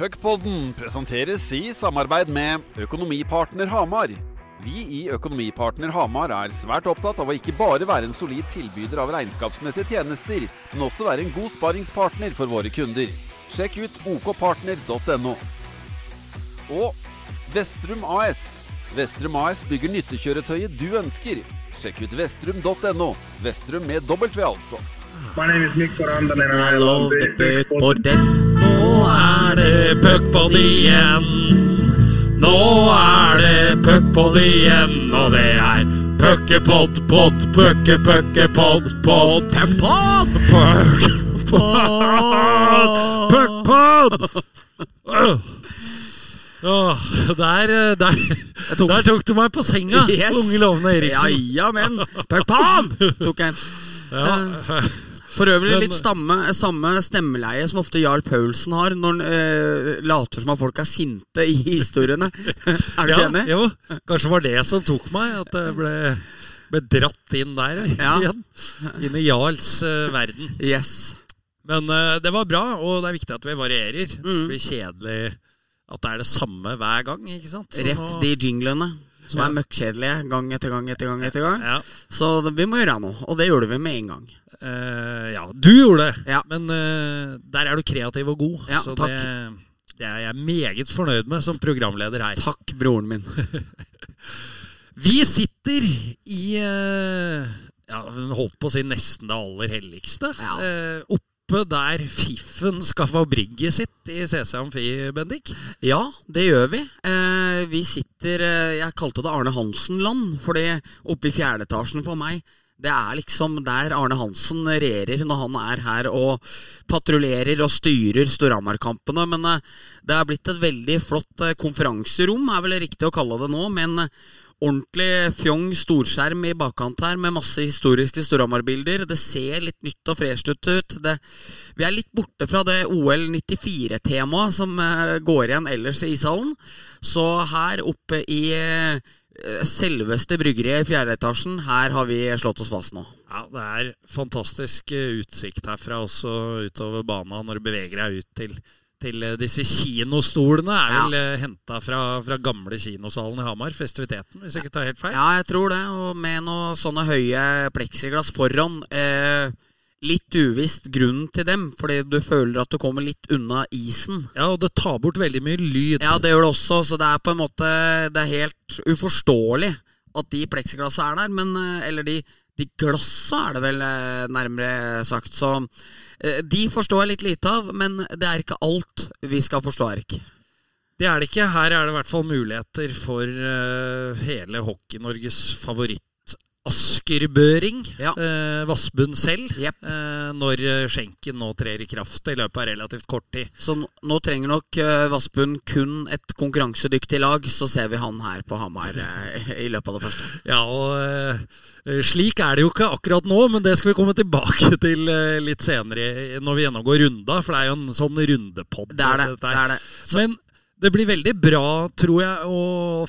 Puckpodden presenteres i samarbeid med Økonomipartner Hamar. Vi i Økonomipartner Hamar er svært opptatt av å ikke bare være en solid tilbyder av regnskapsmessige tjenester, men også være en god sparingspartner for våre kunder. Sjekk ut okpartner.no. Og Vestrum AS. Vestrum AS bygger nyttekjøretøyet du ønsker. Sjekk ut vestrum.no. Vestrum med W, altså. My name is Mikko Rantanen and I I love the the. Nå er det puckpod igjen. Nå er det puckpod igjen, og det er puckepod, pod, pucke, puckepod, pod, puckpod, puckpod, puckpod. Oh, der, eh, der, tok- der tok du meg på senga, Yes. unge lovende Eriksen. Ja, ja, men Puckpod! Tok jeg en. Ja. For øvrig litt stamme, samme stemmeleie som ofte Jarl Paulsen har når han eh, later som at folk er sinte i historiene. er du ja, enig? Jo, kanskje var det som tok meg, at jeg ble, ble dratt inn der Ja. igjen. Inn i Jarls eh, verden. Yes. Men eh, det var bra, og det er viktig at vi varierer. Mm. Det blir kjedelig at det er det samme hver gang. ikke sant? Så Ref de jinglene som er møkkjedelige gang etter gang etter gang. etter gang ja, Så vi må gjøre noe, og det gjorde vi med en gang. Uh, ja, du gjorde det, Ja. men uh, der er du kreativ og god. Ja, så takk. det, det er jeg meget fornøyd med som programleder her. Takk, broren min. Vi sitter i eh, ja, holdt på å si nesten det aller helligste. Ja. Eh, oppe der Fiffen skaffa brygget sitt i CC Amfi, Bendik. Ja, det gjør vi. Eh, vi sitter eh, Jeg kalte det Arne Hansen-land, fordi oppe i fjerde etasjen for meg det er liksom der Arne Hansen regjerer når han er her og patruljerer og styrer Storhamar-kampene. Men eh, det er blitt et veldig flott eh, konferanserom, er vel riktig å kalle det nå. Med en eh, ordentlig fjong storskjerm i bakkant her med masse historiske Storhamar-bilder. Det ser litt nytt og fresht ut. Det, vi er litt borte fra det OL 94-temaet som går igjen ellers i ishallen. Så her oppe i selveste bryggeriet i fjerde etasjen, her har vi slått oss fast nå. Ja, Det er fantastisk eh, utsikt herfra også utover bana når du beveger deg ut til, til eh, disse kinostolene. Er vel ja. henta fra, fra gamle kinosalen i Hamar, festiviteten, hvis jeg ikke tar helt feil. Ja, jeg tror det. Og med noen sånne høye pleksiglass foran. Eh, litt uvisst grunnen til dem, fordi du føler at du kommer litt unna isen. Ja, og det tar bort veldig mye lyd. Ja, det gjør det også, så det er på en måte Det er helt uforståelig at de pleksiglassene er der, men eh, Eller de, de glassa er det vel eh, nærmere sagt, så eh, De forstår jeg litt lite av, men det er ikke alt vi skal forstå, Erik. Det er det ikke. Her er det i hvert fall muligheter for hele Hockey-Norges favoritt Askerbøring. Ja. Eh, Vassbund selv. yep. Eh, når eh, skjenken nå trer i kraft i løpet av relativt kort tid. Så nå, nå trenger nok eh, Vassbund kun et konkurransedyktig lag, så ser vi han her på Hamar eh, i løpet av det første. Ja, og eh, slik er det jo ikke akkurat nå, men det skal vi komme tilbake til litt senere når vi gjennomgår runda, for det er jo en sånn rundepod. Det er det. det, er det. Så, Men det blir veldig bra, tror jeg, å,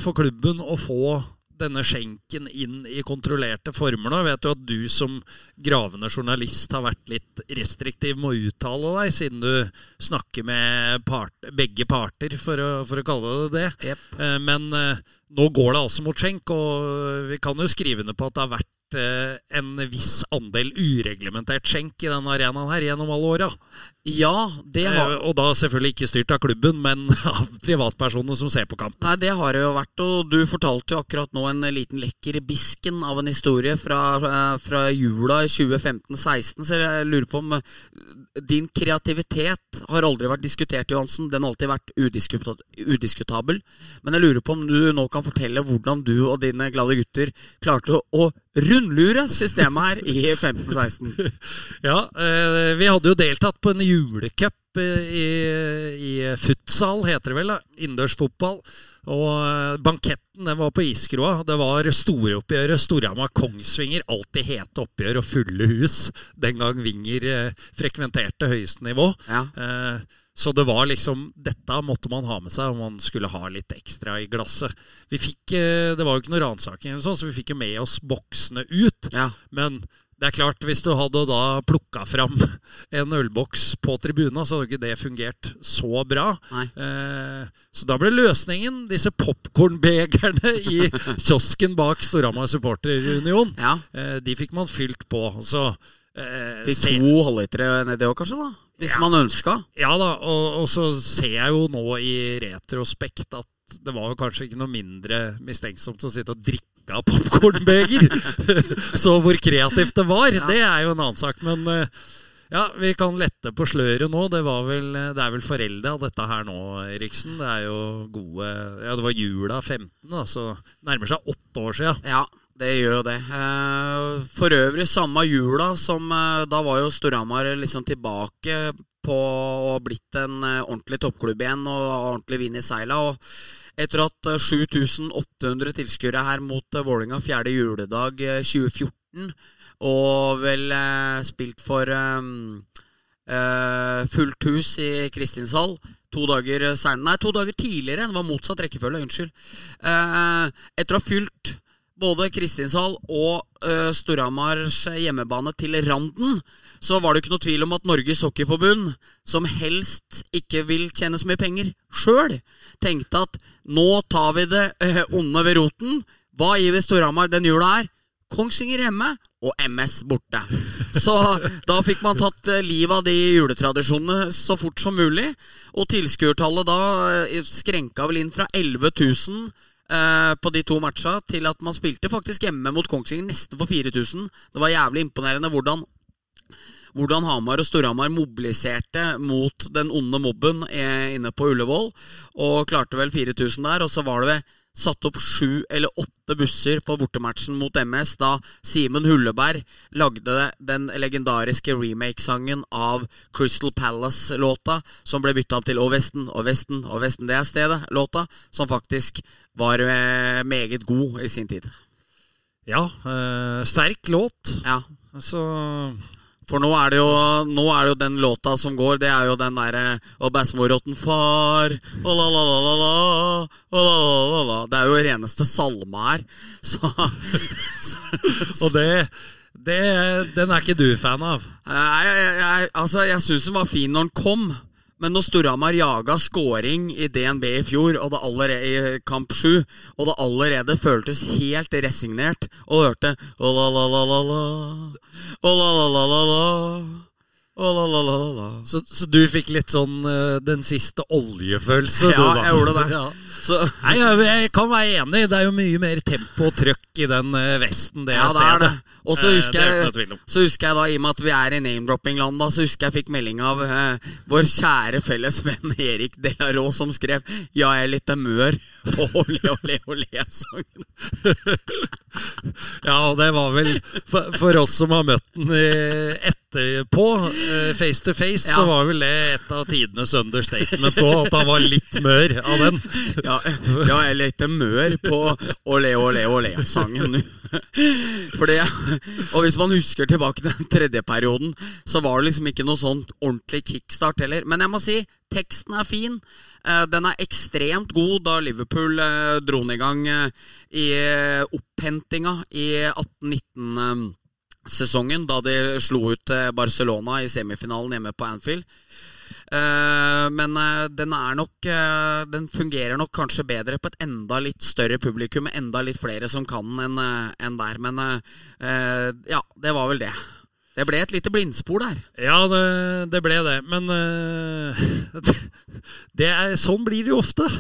for klubben å få denne skjenken inn i kontrollerte former nå. Jeg vet jo at du som gravende journalist har vært litt restriktiv med å uttale deg, siden du snakker med part, begge parter, for å, for å kalle det det. Jep. Eh, Men eh, nå går det altså mot skjenk, og vi kan jo skrive under på at det har vært eh, en viss andel ureglementert skjenk i denne arenaen her gjennom alle åra. ja, det har Eh, Og da selvfølgelig ikke styrt av klubben, men av privatpersonene som ser på kamp. Nei, det har det jo vært, og du fortalte jo akkurat nå en liten lekker bisken av en historie fra, eh, fra jula i 2015-16, så jeg lurer på om din kreativitet har aldri vært diskutert, Johansen. Den har alltid vært udiskutabel. Men jeg lurer på om du nå kan fortelle hvordan du og dine glade gutter klarte å rundlure systemet her i 15-16. Ja, eh, vi hadde jo deltatt på en julecup eh, i, i futsal, heter det vel. da, Innendørs. Og eh, banketten den var på iskroa. Det var storoppgjøret Storhamar-Kongsvinger. Alltid hete oppgjør og fulle hus. Den gang Vinger eh, frekventerte høyeste nivå. Ja. Eh, Så det var liksom Dette måtte man ha med seg om man skulle ha litt ekstra i glasset. Vi fikk, eh, Det var jo ikke noe ransaking, eller sånn, så vi fikk jo med oss boksene ut. Ja. Men det er klart, hvis du hadde da plukka fram en ølboks på tribuna, så hadde ikke det fungert så bra. Eh, så da ble løsningen disse popkornbegerne i kiosken bak Storhamar supporterunion. Ja. Eh, de fikk man fylt på. Så eh, Fikk to halvlitere nedi òg, kanskje? da Hvis Ja. man ønska. Ja da, og, og så ser jeg jo nå i retrospekt at det var jo kanskje ikke noe mindre mistenksomt å sitte og drikke av popkornbeger. så hvor kreativt det var, det er jo en annen sak. Men eh, ja, vi kan lette på sløret nå. Det, var vel, eh, det er vel foreldre av dette her nå, Eriksen. Det er jo gode Ja, det var jula 15, da, så nærmer seg åtte år sia. Ja, det gjør det. Eh, For øvrig samme jula som eh, Da var jo Storhamar liksom tilbake på å ha blitt en eh, ordentlig toppklubb igjen og ordentlig vind i seila. Og etter at eh, 7800 tilskuere her mot Vålinga fjerde juledag eh, 2014, og vel spilt for fullt hus i Kristinshall to dager senere Nei, to dager tidligere. Det var motsatt rekkefølge. Unnskyld. Etter å ha fylt både Kristinshall og uh, Storhamars hjemmebane til randen, så var det ikke noe tvil om at Norges Hockeyforbund, som helst ikke vil tjene så mye penger sjøl, tenkte at nå tar vi det uh, onde ved roten. Hva gir vi Storhamar den jula her? Kongsvinger hjemme og MS borte. Så da fikk man tatt eh, livet av de juletradisjonene så fort som mulig. Og tilskuertallet da eh, skrenka vel inn fra 11 000 eh, på de to matcha til at man spilte faktisk hjemme mot Kongsvinger nesten for 4000. Det var jævlig imponerende hvordan hvordan Hamar og Storhamar mobiliserte mot den onde mobben eh, inne på Ullevål. Og klarte vel 4000 der. Og så var det satt opp sju eller åtte busser på bortematchen mot MS da Simen Hulleberg lagde den legendariske remake-sangen av Crystal Palace-låta, som ble bytta opp til Å Vesten, Å Vesten, Å Vesten, det er stedet-låta, som faktisk var eh, meget god i sin tid. Ja, Øh, sterk låt. Ja, Så For nå er det jo Nå er det jo den låta som går, det er jo den derre Og bestemorrotten far og la la la la la la la la la Det er jo reneste salme her. Så Og det, det Den er ikke du fan av? Nei, jeg, jeg, altså, jeg syns den var fin når den kom. Men når Storhamar jaga scoring i DNB i fjor, og det allerede i kamp 7, og det allerede føltes helt resignert, og hørte «Å la la la la la, å la la la la la, å la la la la la Så, så du fikk litt sånn eh, den siste oljefølelse? Ja, jeg gjorde det. Ja. Så Nei, jeg, jeg kan være enig. Det er jo mye mer tempo og trøkk i den eh, vesten det Ja, det stedet. det. Og så Eh, husker, er ikke jeg, så husker jeg da, i og med at vi er i name-dropping-land, da, så husker jeg fikk melding av eh, vår kjære felles venn Erik Delaraux som skrev 'Ja, jeg er litt mør' på Ole, ole, ole-sangen. Ja, og det var vel for, for oss som har møtt den eh, etterpå, eh, face to face, så var vel det et av tidenes understatements òg, at han var litt mør av den. Ja, ja, jeg lette mør på Olé, olé, olé-sangen nå. For det, og hvis man husker tilbake til den tredje perioden, så var det liksom ikke noe sånn ordentlig kickstart heller. Men jeg må si, teksten er fin. Eh, Den er ekstremt god da Liverpool eh, dro den i gang eh, i eh, opphentinga i 18-19-sesongen, da de slo ut eh, Barcelona i semifinalen hjemme på Anfield. Eh, men eh, den er nok Den fungerer nok kanskje bedre på et enda litt større publikum, med enda litt flere som kan den enn der. Men ja, det var vel det. Det ble et lite blindspor der. Ja, det, det ble det. Men det er, sånn blir det jo ofte.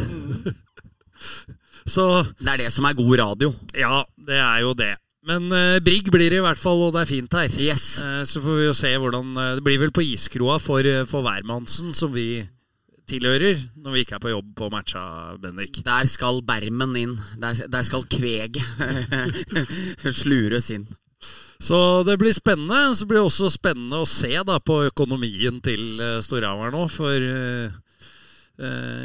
Så Det er det som er god radio. ja, det er jo det. Men uh, Brigg blir det i hvert fall, og det er fint her. Yes. Eh, så får vi jo se hvordan eh, Det blir vel på iskroa for, eh, for hvermannsen, som vi tilhører, når vi ikke er på jobb på matcha, Bendik. Der skal bermen inn. Der, der skal kveget slures inn. Så det blir spennende. Så blir det også spennende å se da på økonomien til uh, Storhamar nå. For eh, eh,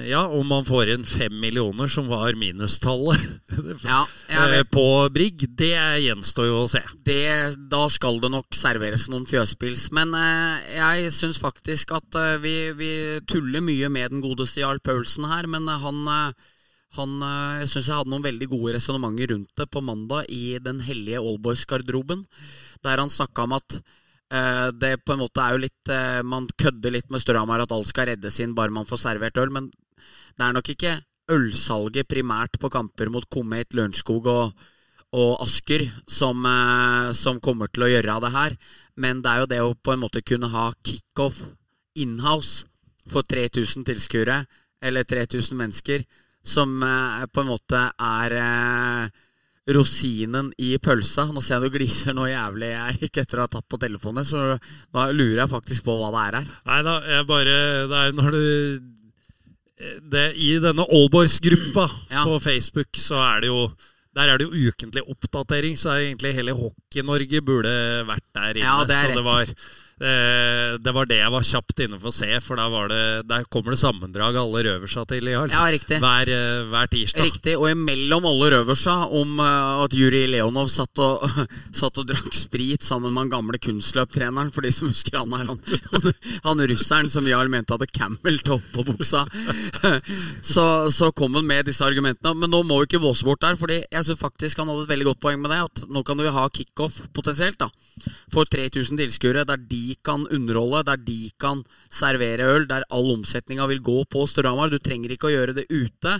ja, om man får inn fem millioner, som var minustallet Ja, eh, på Brigg, det gjenstår jo å se. Det, da skal det nok serveres noen fjøspils. Men eh, jeg syns faktisk at eh, vi, vi tuller mye med den godeste Jarl Paulsen her. Men eh, han, eh, Han eh, jeg syns jeg hadde noen veldig gode resonnementer rundt det på mandag i Den hellige Allboys-garderoben, der han snakka om at eh, det på en måte er jo litt eh, Man kødder litt med Storhamar at alt skal reddes inn bare man får servert øl, men det er nok ikke ølsalget primært på kamper mot Komet, Lørenskog og, og Asker som, eh, som kommer til å gjøre av det her. Men det er jo det å på en måte kunne ha kickoff inhouse for 3000 tilskuere, eller 3000 mennesker, som eh, på en måte er eh, rosinen i pølsa. Nå ser jeg du gliser noe jævlig jeg ikke etter å ha tatt på telefonen, så da lurer jeg faktisk på hva det er her. Nei da, jeg bare Det er når du det, I denne Allboys-gruppa Ja. på Facebook så er det jo der er det jo ukentlig oppdatering, så egentlig hele Hockey-Norge burde vært der inne. Ja, det er så det rett. Eh, det var det jeg var kjapt inne for å se, for var det, der kommer det sammendrag alle røversa til i. Ja, riktig. Hver, eh, hver tirsdag. Riktig, og imellom alle røversa om eh, at Jurij Leonov satt og, satt og drakk sprit sammen med han gamle kunstløptreneren, for de som husker han her, han, han, han russeren som Jarl mente hadde camel top på buksa. Så, så kom han med disse argumentene. Men nå må vi ikke våse bort der, Fordi jeg synes faktisk han hadde et veldig godt poeng med det. At nå kan vi ha kickoff potensielt da for 3000 tilskuere, der de kan underholde, der de kan servere øl, der all omsetninga vil gå på Storhamar. Du trenger ikke å gjøre det ute.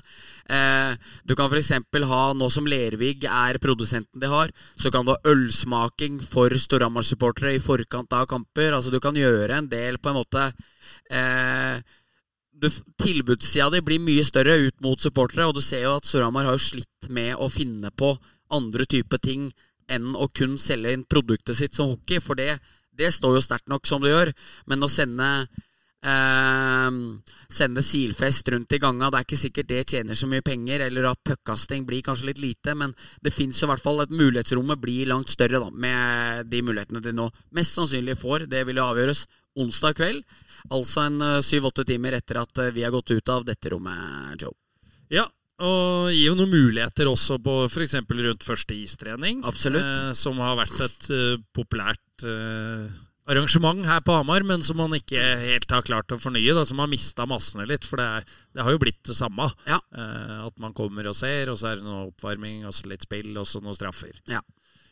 Eh, du kan f.eks. ha, nå som Lervig er produsenten de har, så kan du ha ølsmaking for Storhamar-supportere i forkant av kamper. Altså Du kan gjøre en del på en måte eh, Tilbudssida di blir mye større ut mot supportere, og du ser jo at Storhamar har slitt med å finne på andre typer ting enn å kun selge inn produktet sitt som hockey, for det, det står jo sterkt nok som det gjør. Men å sende eh, Sende silfest rundt i ganga, det er ikke sikkert det tjener så mye penger, eller at puckkasting blir kanskje litt lite, men det fins i hvert fall at mulighetsrommet blir langt større da, med de mulighetene de nå mest sannsynlig får. Det vil jo avgjøres onsdag kveld, altså en syv-åtte timer etter at eh, vi har gått ut av dette rommet, Joe. Ja, og gir jo noen muligheter også på f.eks. rundt første istrening. Absolutt. Eh, som har vært et uh, populært uh, arrangement her på Hamar, men som man ikke helt har klart å fornye. Da, som har mista massene litt. For det, er, det har jo blitt det samme. Ja. Eh, at man kommer og ser, og så er det noe oppvarming, og så litt spill, og så noen straffer. Ja.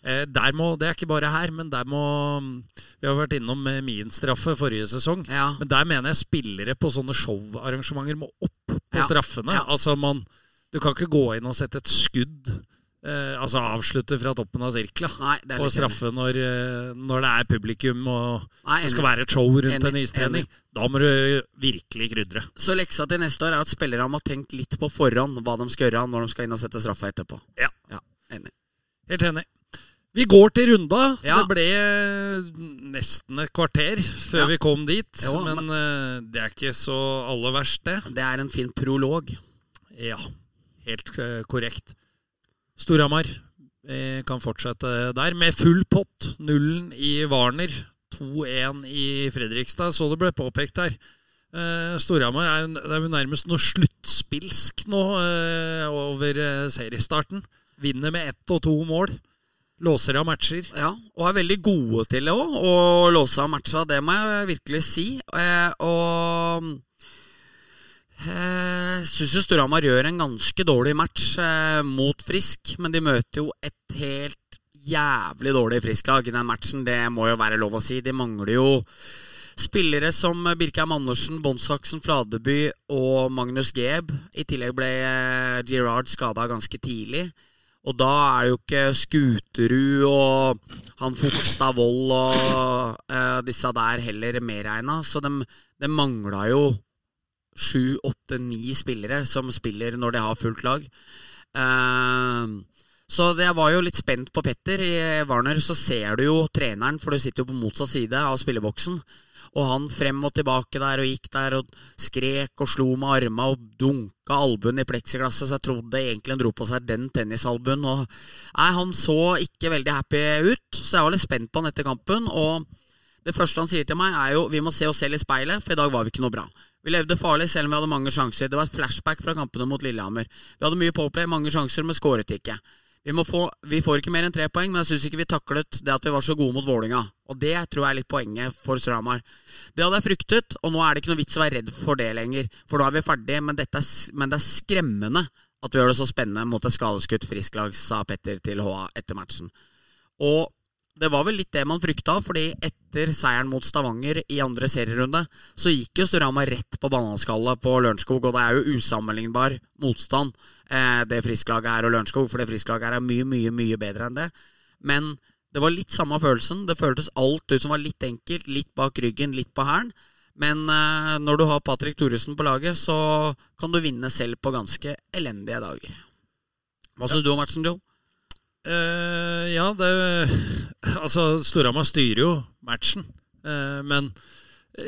Eh, der må, Det er ikke bare her, men der må Vi har vært innom eh, min straffe forrige sesong. Ja. Men der mener jeg spillere på sånne showarrangementer må opp på straffene. Altså man Du kan ikke gå inn og sette et skudd eh, Altså avslutte fra toppen av sirkla litt straffe når, eh, når det er publikum og Nei, det skal være et show rundt Enig, en istrening. Da må du virkelig krydre. Så leksa til neste år er at spillerne må ha tenkt litt på forhånd hva de skal gjøre når de skal inn og sette straffa etterpå. Ja. Ja, enig. Helt enig. Vi går til runda. Ja. Det ble nesten et kvarter før Ja. vi kom dit. Jo, men eh, det er ikke så aller verst, det. Det er en fin prolog. Ja, helt eh, korrekt. Storhamar kan fortsette der med full pott. Nullen i Warner. 2-1 i Fredrikstad, så det ble påpekt her. Eh, Storhamar er, er jo nærmest noe sluttspilsk nå eh, over seriestarten. Vinner med ett og to mål. Låser av matcher. Ja, og er veldig gode til det òg, å låse av matcha. Det må jeg virkelig si. Og eh, syns jo Storhamar gjør en ganske dårlig match eh, mot Frisk, men de møter jo et helt jævlig dårlig Frisk-lag i den matchen. Det må jo være lov å si. De mangler jo spillere som Birkheim Andersen, Bonsaksen, Fladeby og Magnus Geb. I tillegg ble eh, Girard skada ganske tidlig. Og da er det jo ikke Skuterud og han Fogstad Vold og eh, disse der heller medregna. Så de, de mangla jo sju, åtte, ni spillere som spiller når de har fullt lag. Eh, så jeg var jo litt spent på Petter. I Warner så ser du jo treneren, for du sitter jo på motsatt side av spilleboksen. Og han frem og tilbake der og gikk der og skrek og slo med arma og dunka albuen i pleksiglasset, så jeg trodde egentlig han dro på seg den tennisalbuen. Og nei, han så ikke veldig happy ut, så jeg var litt spent på han etter kampen. Og det første han sier til meg, er jo vi må se oss selv i speilet, for i dag var vi ikke noe bra. Vi levde farlig selv om vi hadde mange sjanser. Det var et flashback fra kampene mot Lillehammer. Vi hadde mye påplay, mange sjanser, men skåret ikke. Vi, få, vi får ikke mer enn tre poeng, men jeg syns ikke vi taklet det at vi var så gode mot Vålinga. Og det tror jeg er litt poenget for Stramar. Det hadde jeg fryktet, og nå er det ikke noe vits å være redd for det lenger. For da er vi ferdige, men, er, men det er skremmende at vi gjør det så spennende mot et skadeskutt frisklag, sa Petter til HA etter matchen. Og det var vel litt det man frykta, fordi etter seieren mot Stavanger i andre serierunde, så gikk jo Storhamar rett på bananskallet på Lørenskog, og det er jo usammenlignbar motstand, eh, det frisklaget er og Lørenskog, for det frisklaget er mye, mye, mye bedre enn det. Men det var litt samme følelsen. Det føltes alt ut som var litt enkelt, litt bak ryggen, litt på hælen. Men eh, når du har Patrick Thoresen på laget, så kan du vinne selv på ganske elendige dager. Hva syns du om matchen, Joe? Eh, ja, det Altså, Storhamar styrer jo matchen. Uh, men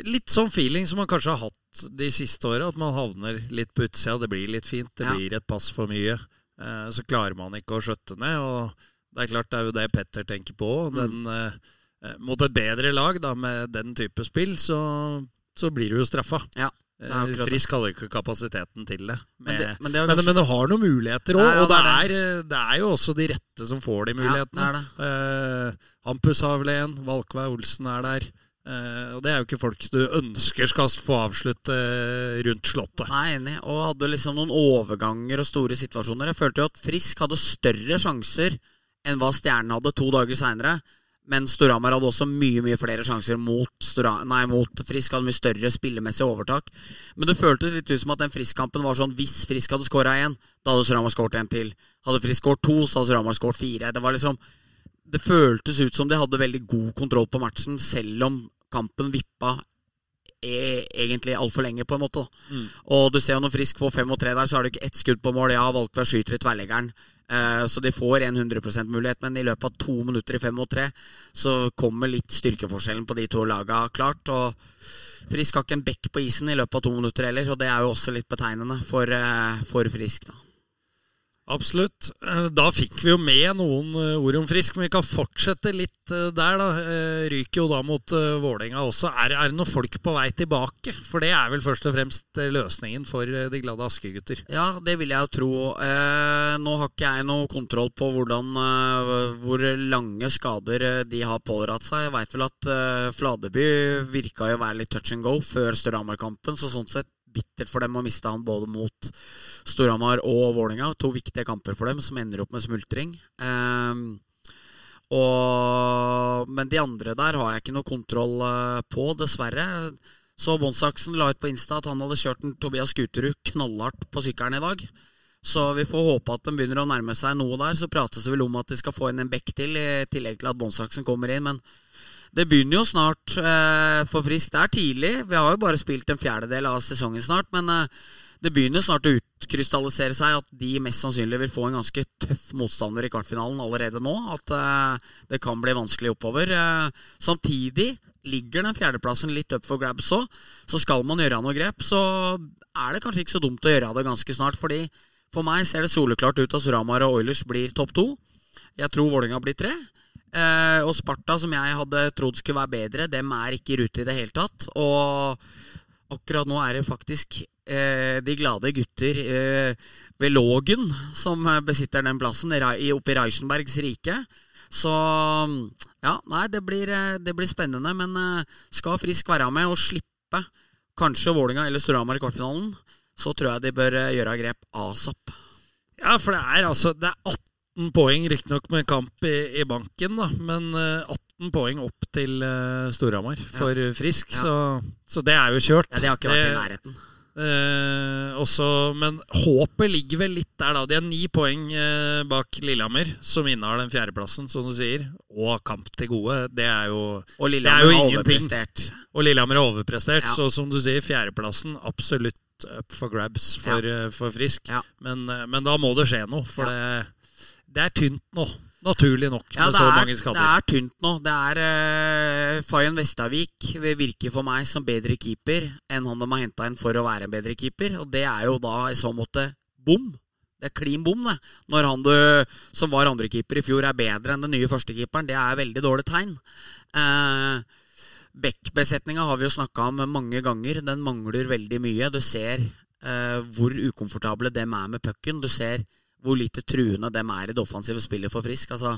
litt sånn feeling som man kanskje har hatt de siste åra. At man havner litt på utsida. Det blir litt fint. Det Ja. blir et pass for mye. Uh, så klarer man ikke å skjøtte ned. Og det er klart det er jo det Petter tenker på. Den, eh, eh, mot et bedre lag da, med den type spill, så, så blir du jo straffa. Ja, Eh. Frisk hadde ikke kapasiteten til det. Men det, men det men, men det har noen muligheter òg, Ja, ja, og det er, eh, det er jo også de rette som får de Ja, mulighetene. det er det. Eh, Hampus har vel en, Valkveig Olsen er der. Uh, og det er jo ikke folk du ønsker skal få avslutte rundt Slottet. Nei, enig. Og hadde liksom noen overganger og store situasjoner. Jeg følte jo at Frisk hadde større sjanser enn hva Stjernen hadde to dager seinere. Men Storhamar hadde også mye mye flere sjanser mot, Stora, nei, mot Frisk. Hadde mye større spillemessig overtak. Men det føltes litt ut som at den Frisk-kampen var sånn hvis Frisk hadde skåra én, da hadde Storhamar skåret én til. Hadde Frisk skåret to, så hadde Storhamar skåret fire. Det var liksom Det føltes ut som de hadde veldig god kontroll på matchen, selv om kampen vippa e egentlig altfor lenge, på en måte. Mm. Og du ser jo når Frisk får fem og tre der, så har du ikke ett skudd på mål. Ja, Valkvær skyter i tverrleggeren. Eh, så de får en 100 %-mulighet, men i løpet av to minutter i fem mot tre så kommer litt styrkeforskjellen på de to laga klart. Og Frisk har ikke en bekk på isen i løpet av to minutter heller, og det er jo også litt betegnende for, eh, for Frisk. da Absolutt. Eh, Da fikk vi jo med noen eh, ord om Frisk, men vi kan fortsette litt eh, der. da. Ryker jo da mot Vålerenga også. Er, er det noen folk på vei tilbake? For det er vel først og fremst løsningen for de glade Aske-gutter. Ja, det vil jeg jo tro. Nå har ikke jeg noe kontroll på hvordan, hvor lange skader de har pådratt seg. Jeg veit vel at Fladeby virka jo å være litt touch and go før Storhamar-kampen, så sånn sett bittert for dem å miste han både mot Storhamar og Vålerenga. To viktige kamper for dem som ender opp med smultring. Um, og, men de andre der har jeg ikke noe kontroll eh, på, dessverre. Så Bonsaksen la ut på Insta at han hadde kjørt en Tobias Guterud knallhardt på sykkelen i dag. Så vi får håpe at de begynner å nærme seg noe der. Så prates det vel om at de skal få inn en bekk til, i tillegg til at Bonsaksen kommer inn. Men det begynner jo snart eh, for Frisk. Det er tidlig. Vi har jo bare spilt en fjerdedel av sesongen snart. Men eh, det begynner snart å utkrystallisere seg at de mest sannsynlig vil få en ganske tøff motstander i kvartfinalen allerede nå. At eh, det kan bli vanskelig oppover. Eh, samtidig ligger den fjerdeplassen litt up for grabs òg. Så skal man gjøre noe grep, så er det kanskje ikke så dumt å gjøre det ganske snart. fordi for meg ser det soleklart ut at Suramar og Oilers blir topp to. Jeg tror Vålerenga blir tre. Eh, og Sparta, som jeg hadde trodd skulle være bedre, dem er ikke i rute i det hele tatt. Og akkurat nå er det faktisk eh, de glade gutter eh, ved Lågen som besitter den plassen, oppe i Reichenbergs rike. Så ja, nei, det blir, det blir spennende. Men skal Frisk være med og slippe kanskje Vålinga eller Storhamar i kvartfinalen, så tror jeg de bør gjøre grep asap. Ja, for det er altså Det er 18 poeng, riktignok med kamp i, i banken, da, men eh, 18 poeng opp til uh, Storhamar for ja. Frisk, Ja. så, så det er jo kjørt. Ja, Det har ikke vært i nærheten. Eh, også, men håpet ligger vel litt der, da. De har ni poeng eh, bak Lillehammer, som innehar den fjerdeplassen, som du sier. Og kamp til gode. Det er jo Og Lillehammer er jo ingenting. Og Lillehammer er overprestert, Ja. så som du sier, fjerdeplassen absolutt up for grabs for, eh, for Frisk. Ja. Men, eh, men da må det skje noe, for det, det er tynt nå. Naturlig nok, Ja, med så er, mange det er tynt nå. Det er uh, Fayen Vestavik vil virke for meg som bedre keeper enn han de har henta inn for å være en bedre keeper. Og det er jo da i så måte bom. Det er klin bom, det. Når han du, som var andrekeeper i fjor, er bedre enn den nye førstekeeperen. Det er veldig dårlig tegn. Uh, Beck-besetninga har vi jo snakka om mange ganger. Den mangler veldig mye. Du ser uh, hvor ukomfortable dem er med pucken. Du ser hvor lite truende dem er i det offensive spillet for Frisk. Altså,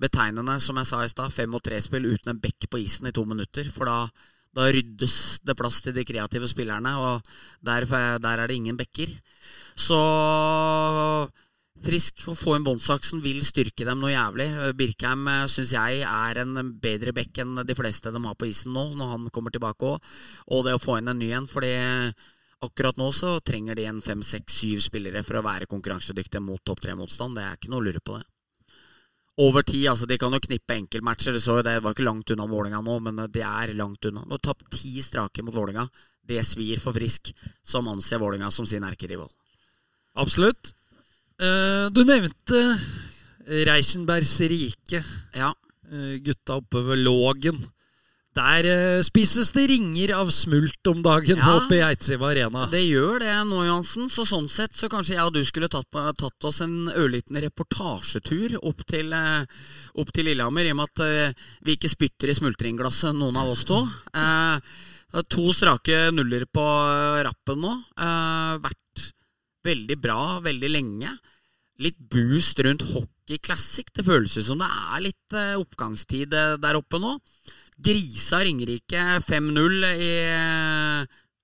betegnende, som jeg sa i stad, fem- og tre-spill uten en bekk på isen i to minutter. For da, Da ryddes det plass til de kreative spillerne, og der, der er det ingen bekker. Så Frisk å få inn Båndsaksen vil styrke dem noe jævlig. Birkheim syns jeg er en bedre bekk enn de fleste de har på isen nå, når han kommer tilbake òg. Og det å få inn en ny en, fordi akkurat nå så trenger de en fem, seks, syv spillere for å være konkurransedyktige mot topp tre-motstand. Det er ikke noe å lure på det. Over tid, altså De kan jo knippe enkeltmatcher. Du så jo det var ikke langt unna Vålinga nå, men det er langt unna. Nå tapt ti strake mot Vålinga. Det svir for Frisk, som anser Vålinga som sin erkerival. Absolutt. Uh, du nevnte Reichenbergs rike. Ja. Uh, gutta oppe ved Lågen. Der uh, spises det ringer av smult om dagen Ja. oppe i Eidsiv Arena. Det gjør det nå, Johansen. Så sånn sett så kanskje jeg og du skulle tatt, tatt oss en ørliten reportasjetur opp til, eh, opp til Lillehammer, i og med at eh, vi ikke spytter i smultringglasset, noen av oss to. Eh, to strake nuller på eh, rappen nå. Eh, vært veldig bra veldig lenge. Litt boost rundt Hockey Classic. Det føles ut som det er litt eh, oppgangstid eh, der oppe nå. Grisa Ringerike 5-0 i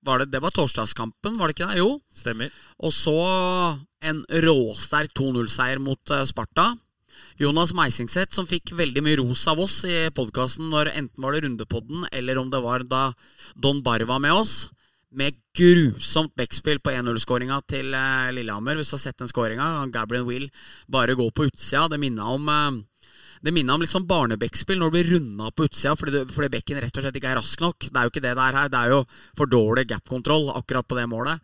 var det, det var torsdagskampen, var det ikke det? Jo. Stemmer. Og så en råsterk 2-0-seier mot eh, Sparta. Jonas Meisingseth, som fikk veldig mye ros av oss i podkasten når enten var det Rundepodden, eller om det var da Don Barr var med oss, med grusomt backspill på 1-0-skåringa til eh, Lillehammer. Hvis du har sett den skåringa, Gabriel Will bare gå på utsida. Det minna om eh, det minner om liksom barnebekkspill når du blir runda på utsida fordi, du- fordi bekken rett og slett ikke er rask nok. Det er jo ikke det det er her. Det er jo for dårlig gap-kontroll akkurat på det målet.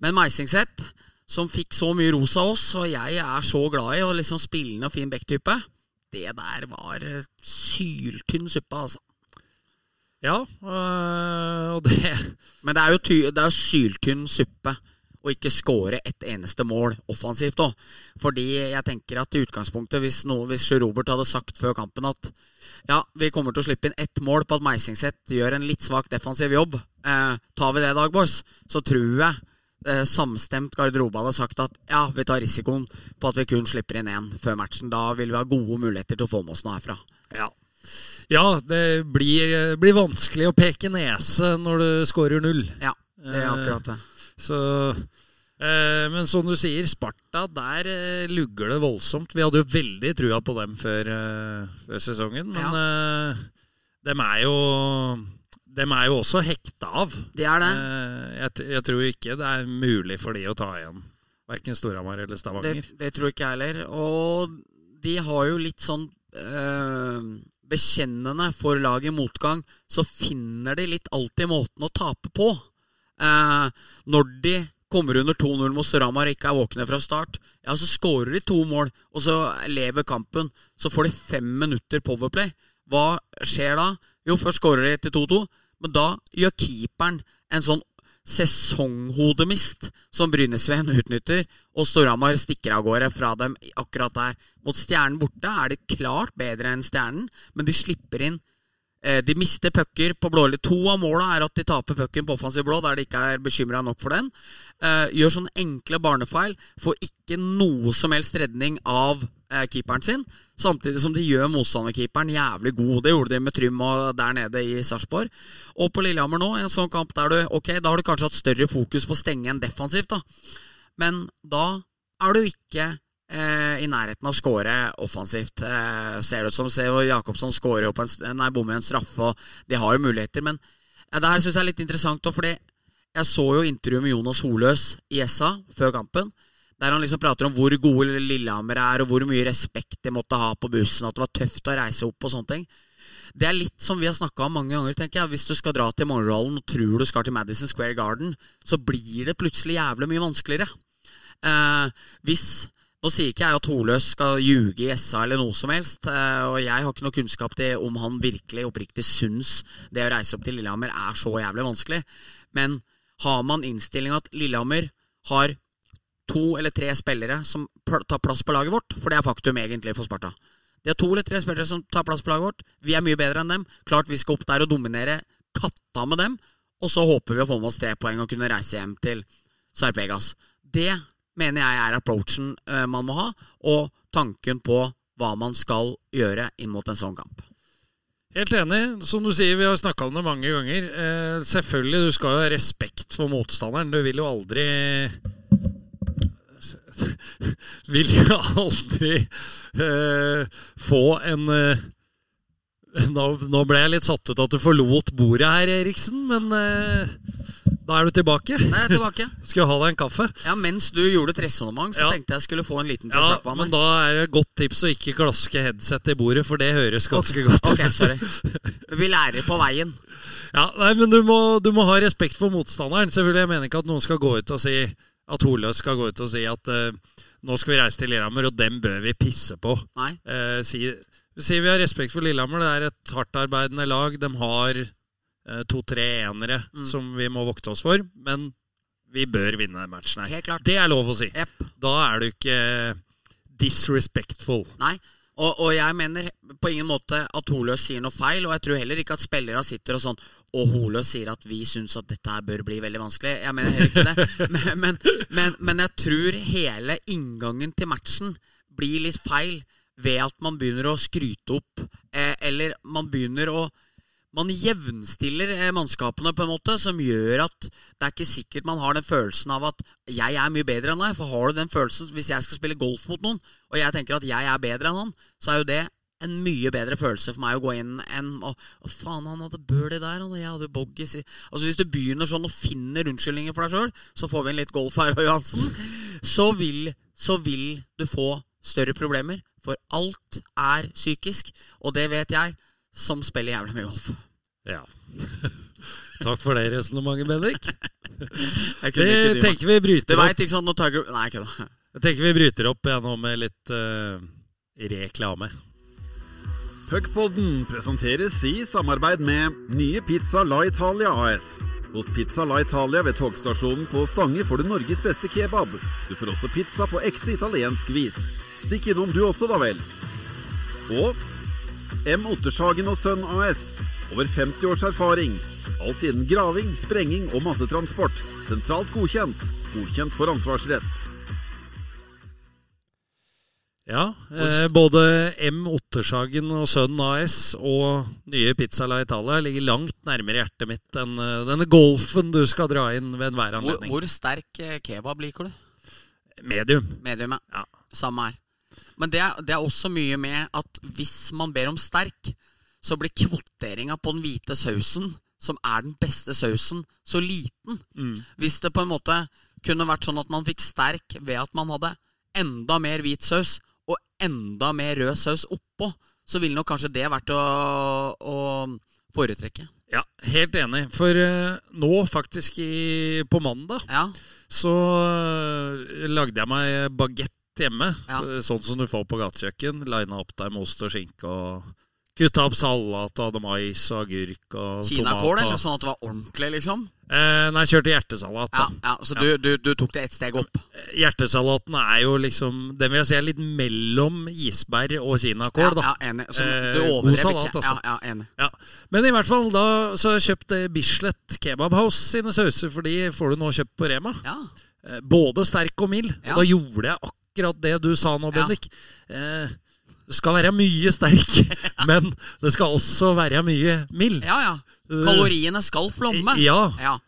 Men Meisingset, som fikk så mye ros av oss, og jeg er så glad i, og liksom spillende og fin bekktype, det der var syltynn suppe, altså. Ja, øh, det Men det er jo, ty det er syltynn suppe å ikke score et eneste mål offensivt òg. Fordi jeg tenker at i utgangspunktet, hvis, noe, hvis Robert hadde sagt før kampen at ja, vi kommer til å slippe inn ett mål på at Meisingset gjør en litt svak defensiv jobb, eh, tar vi det i dag, boys, så tror jeg eh, samstemt garderobe hadde sagt at ja, vi tar risikoen på at vi kun slipper inn én før matchen. Da vil vi ha gode muligheter til å få med oss noe herfra. Ja. Ja, det blir, blir vanskelig å peke nese når du scorer null. Ja, det er akkurat det. Så eh, Men som du sier, Sparta, der eh, lugger det voldsomt. Vi hadde jo veldig trua på dem før, eh, før sesongen, men eh, dem er jo dem er jo også hekta av. Det er det. Eh, jeg, jeg tror ikke det er mulig for de å ta igjen verken Storhamar eller Stavanger. det tror ikke jeg heller. Og de har jo litt sånn eh, Bekjennende for lag i motgang, så finner de litt alltid måten å tape på. Eh, når de kommer under 2-0 mot Storhamar og ikke er våkne fra start, ja, så skårer de to mål, og så lever kampen. Så får de fem minutter powerplay. Hva skjer da? Jo, først skårer de til 2-2, men da gjør keeperen en sånn sesonghodemist som Brynesveen utnytter, og Storhamar stikker av gårde fra dem akkurat der. Mot Stjernen borte er de klart bedre enn Stjernen, men de slipper inn De mister pucker på blå. To av måla er at de taper pucken på offensiv blå, der de ikke er bekymra nok for den. Eh, gjør sånne enkle barnefeil, får ikke noe som helst redning av eh, keeperen sin, samtidig som de gjør motstanderkeeperen jævlig god. Det gjorde de med Trym og der nede i Sarpsborg. Og på Lillehammer nå, en sånn kamp der du Ok, da har du kanskje hatt større fokus på å stenge enn defensivt, da. Men da er du ikke eh, i nærheten av å skåre offensivt. Eh, ser det ut som ser jo Jacobsson skårer jo på en, nei, bommer en straffe, og de har jo muligheter. Men ja, det her syns jeg er litt interessant, også, fordi jeg så jo intervjuet med Jonas Holøs i SA før kampen. Der han liksom prater om hvor gode Lillehammer er, og hvor mye respekt de måtte ha på bussen. At det var tøft å reise opp og sånne ting. Det er litt som vi har snakka om mange ganger. tenker jeg Hvis du skal dra til Mangerdalen og tror du skal til Madison Square Garden, så blir det plutselig jævlig mye vanskeligere. Eh, hvis Nå sier ikke jeg at Holøs skal ljuge i SA eller noe som helst, eh, og jeg har ikke noe kunnskap til om han virkelig oppriktig syns det å reise opp til Lillehammer er så jævlig vanskelig. Men har man innstillinga at Lillehammer har to eller tre spillere som tar plass på laget vårt, for det er faktum egentlig for Sparta. De har to eller tre spillere som tar plass på laget vårt. Vi er mye bedre enn dem. Klart vi skal opp der og dominere katta med dem. Og så håper vi å få med oss tre poeng og kunne reise hjem til Sarpegas. Det mener jeg er approachen eh, man må ha, og tanken på hva man skal gjøre inn mot en sånn kamp. Helt enig. Som du sier, vi har snakka om det mange ganger. Eh, selvfølgelig, du skal jo ha respekt for motstanderen. Du vil jo aldri Vil jo aldri eh, få en nå, nå ble jeg litt satt ut at du forlot bordet her, Eriksen, men da er du tilbake. Der er jeg tilbake. Skal jeg ha deg en kaffe? Ja, Mens du gjorde et resonnement, så Ja. tenkte jeg skulle få en liten til Ja, av men meg. da er det et godt tips å ikke klaske headset i bordet, for det høres ganske godt. Ok, sorry. Vi lærer på veien. Ja, nei, men du må, du må ha respekt for motstanderen. Selvfølgelig, Jeg mener ikke at noen skal gå ut og si At Holøs skal gå ut og si at uh, nå skal vi reise til Lillehammer, og dem bør vi pisse på. Nei. Uh, si, si vi har respekt for Lillehammer. Det er et hardtarbeidende lag. De har to-tre enere Mm. som vi må vokte oss for. Men vi bør vinne matchen her. Helt klart. Det er lov å si. Yep. Da er du ikke disrespectful. Nei. Og, og jeg mener på ingen måte at Holøs sier noe feil, og jeg tror heller ikke at spillere sitter og sånn Og Holøs sier at vi syns at dette her bør bli veldig vanskelig. Jeg mener heller ikke det. Men, men, men, men jeg tror hele inngangen til matchen blir litt feil ved at man begynner å skryte opp, eh, eller man begynner å man jevnstiller eh, mannskapene på en måte som gjør at det er ikke sikkert man har den følelsen av at jeg er mye bedre enn deg. For har du den følelsen hvis jeg skal spille golf mot noen, og jeg tenker at jeg er bedre enn han, så er jo det en mye bedre følelse for meg å gå inn enn å, å faen, han hadde birdie der, og jeg hadde boggies i Altså Hvis du begynner sånn og finner unnskyldninger for deg sjøl, så får vi en litt golf her, Johansen, så vil, så vil du få større problemer. For alt er psykisk, og det vet jeg, som spiller jævlig mye golf. Ja. Takk for det resonnementet, Bendik. Jeg Det tenker vi bryter opp veit ikke sånn når Tiger Nei, kødda. Jeg tenker vi bryter opp igjen nå med litt uh, reklame. Puckpodden presenteres i samarbeid med nye Pizza La Italia AS. Hos Pizza La Italia ved togstasjonen på Stange får du Norges beste kebab. Du får også pizza på ekte italiensk vis. Stikk innom du også, da vel. Og M. Ottershagen og Sønn AS. Over 50 års erfaring. Alt innen graving, sprenging og massetransport. Sentralt godkjent. Godkjent for ansvarsrett. Ja, eh, både M. Ottershagen og Sønn AS og nye Pizza La Italia ligger langt nærmere hjertet mitt enn eh, denne golfen du skal dra inn ved enhver anledning. hvor sterk eh, kebab liker du? Medium. Medium, ja. Ja. Samme her. Men det er, det er også mye med at hvis man ber om sterk, så blir kvoteringa på den hvite sausen, som er den beste sausen, så liten. Mm. Hvis det på en måte kunne vært sånn at man fikk sterk ved at man hadde enda mer hvit saus og enda mer rød saus oppå, så ville nok kanskje det vært å, å foretrekke. Ja, helt enig. For uh, nå, faktisk i, på mandag, Ja, så uh, lagde jeg meg bagett hjemme. Ja. eh, Sånn som du får på gatekjøkken. Lina opp deg med ost og skinke og kutta opp salat og hadde mais og agurk og Kinakål, tomat. eller sånn at det var ordentlig, liksom? eh, nei, kjørte hjertesalat. Da. ja Så du, du, du tok det ett steg opp? Hjertesalaten er jo liksom Den vil jeg si er litt mellom isbær og kinakål, Ja, da. ja, enig. Så Eh, du overdrev salat, ikke. altså. Ja, ja, enig. Ja. Men i hvert fall, da så har jeg kjøpt eh, Bislett Kebab House sine sauser, for de får du nå kjøpt på Rema. Ja, Eh, Både sterk og mild. Ja. Og da gjorde jeg akkurat det du sa nå, Ja. Eh, det skal være mye sterk, men det skal også være mye mild. ja. ja. Kaloriene skal flomme. Ja, Ja.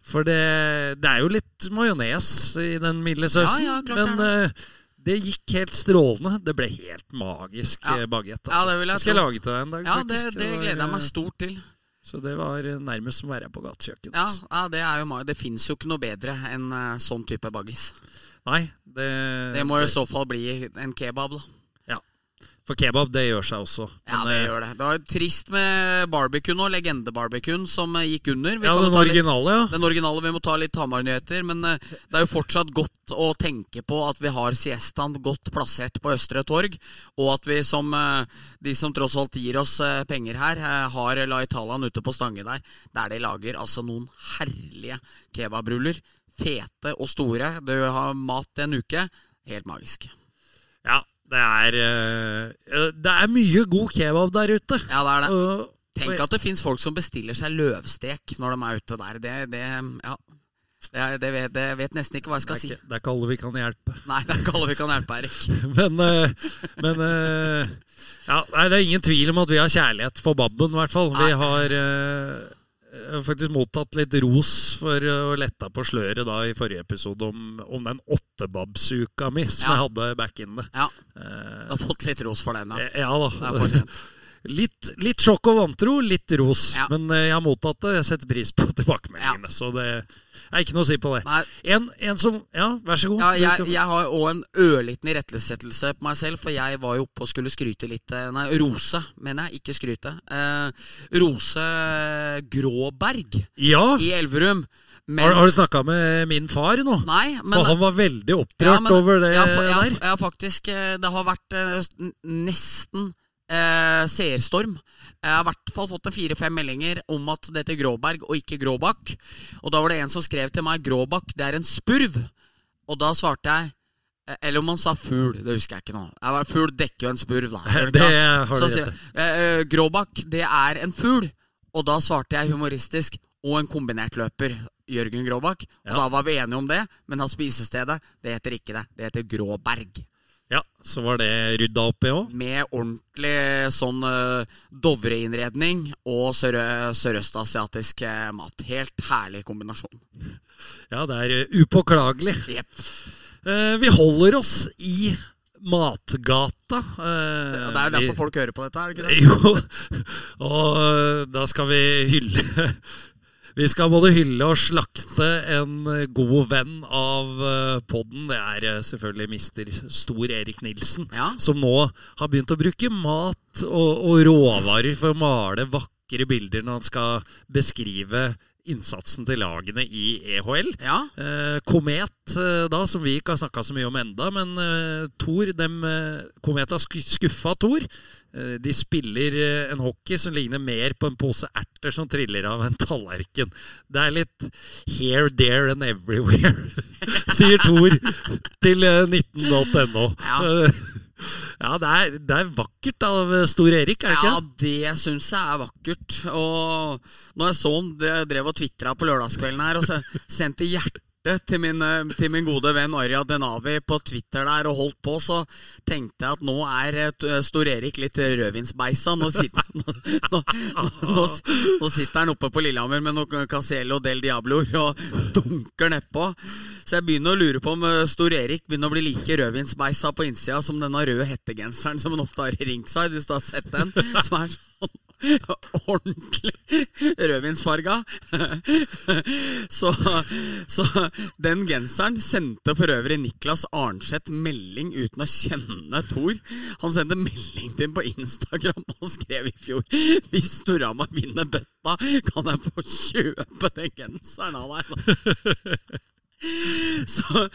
for det, det er jo litt majones i den milde sausen. Ja, ja, men det eh, det gikk helt strålende. Det ble helt magisk Ja. ja. bagett. Ja, det jeg skal jeg lage til deg en dag, Ja, det, det gleder jeg meg eh, stort til. Så det var eh, nærmest som å være på gatekjøkkenet. Ja, altså. ja Det er jo Det fins jo ikke noe bedre enn eh, sånn type baggis. Nei, det, Det må i så fall bli en kebab, da. Ja. For kebab, det gjør seg også. Ja, det eh, gjør det. Det var trist med barbecuen og legendebarbecuen som eh, gikk under. Vi Ja, den originale, litt- ja. Den originale, Vi må ta litt Hamar-nyheter, men eh, det er jo fortsatt godt å tenke på at vi har siestaen godt plassert på Østre Torg, og at vi som de som tross alt gir oss penger her, har La Italian ute på Stange der, der de lager altså noen herlige kebabruller. Fete og store. Du har mat en uke. Helt magisk. Ja, det er eh, Det er mye god kebab der ute. Ja, det er det. Tenk at det fins folk som bestiller seg løvstek når de er ute der. Det, det ja. Jeg, det vet, det vet nesten ikke hva jeg Det skal er, si. det er ikke alle vi kan hjelpe. Nei, det er ikke alle vi kan hjelpe, Erik. Men, eh, men eh, ja, nei, det er ingen tvil om at vi har kjærlighet for Babben, i hvert fall. Vi har faktisk mottatt litt ros for å letta på sløret da i forrige episode om, om den åttebabsuka mi som Ja. jeg hadde back in det. Ja, Eh, du har fått litt ros for den, ja. da ja da. Litt, litt sjokk og vantro, litt ros. Ja. Men eh, jeg har mottatt det. Jeg setter pris på tilbakemeldingene. Så det er ikke noe å si på det. En, en som Ja, vær så god. Ja, jeg, jeg har òg en ørliten irettesettelse på meg selv, for jeg var jo oppe og skulle skryte litt eh, Nei, rose, mener jeg, ikke skryte. Eh, rose Gråberg ja. i Elverum. Men Har, har du snakka med min far nå? Nei, men For han var veldig opprørt Ja, men- over det ja, for, ja, der. ja, faktisk. eh, Det har vært nesten eh, seerstorm. Jeg har i hvert fall fått fire-fem meldinger om at det heter Gråberg og ikke Gråbakk. Og da var det en som skrev til meg Gråbakk, det er en spurv. Og da svarte jeg eh, Eller om han sa fugl, det husker jeg ikke nå. Jeg fugl dekker jo en spurv, da. det har Så du rett eh, Gråbakk, det er en fugl. Og da svarte jeg humoristisk og en kombinert løper. Jørgen Gråbakk. Og Ja. da var vi enige om det, men av spisestedet, det heter ikke det. Det heter Gråberg. Ja, så var det rydda opp i òg. Med ordentlig sånn uh, Dovre-innredning og sørøstasiatisk sør mat. Helt herlig kombinasjon. Ja, det er eh, upåklagelig. Yep. Eh, vi holder oss i Matgata. Eh, det er jo derfor vi- folk hører på dette, er det ikke det? Jo, og eh, da skal vi hylle Vi skal både hylle og slakte en eh, god venn av eh, podden. Det er eh, selvfølgelig mister Stor Erik Nilsen, Ja. som nå har begynt å bruke mat og, og råvarer for å male vakre bilder når han skal beskrive innsatsen til lagene i EHL. Ja. Eh, Komet, da, som vi ikke har snakka så mye om enda, men eh, Thor, dem, eh, Komet har sku- skuffa Thor. Eh, de spiller eh, en hockey som ligner mer på en pose erter som triller av en tallerken. Det er litt here, there and everywhere, sier Thor til eh, 19.no. Ja. Eh, ja, det er, det er vakkert av eh, Stor Erik, er det Ja, ikke? det syns jeg er vakkert. Og når jeg så han drev og tvitra på lørdagskvelden her, og sendte hjerte til min, eh, til min gode venn Arja Denavi på Twitter der og holdt på, så tenkte jeg at nå er eh, Stor Erik litt rødvinsbeisa. Nå sitter, nå, nå, nå, sitter han oppe på Lillehammer med noen Casello del Diabloer og dunker nedpå. Så jeg begynner å lure på om eh, Stor Erik begynner å bli like rødvinsbeisa på innsida som denne røde hettegenseren som han ofte har i ringside, hvis du har sett den. Som er sånn ordentlig rødvinsfarga. Så, så den genseren sendte for øvrig Niklas Arnseth melding uten å kjenne Thor. Han sendte melding til ham på Instagram og skrev i fjor Hvis Storhamar vinner bøtta, kan jeg få kjøpe den genseren av deg. så,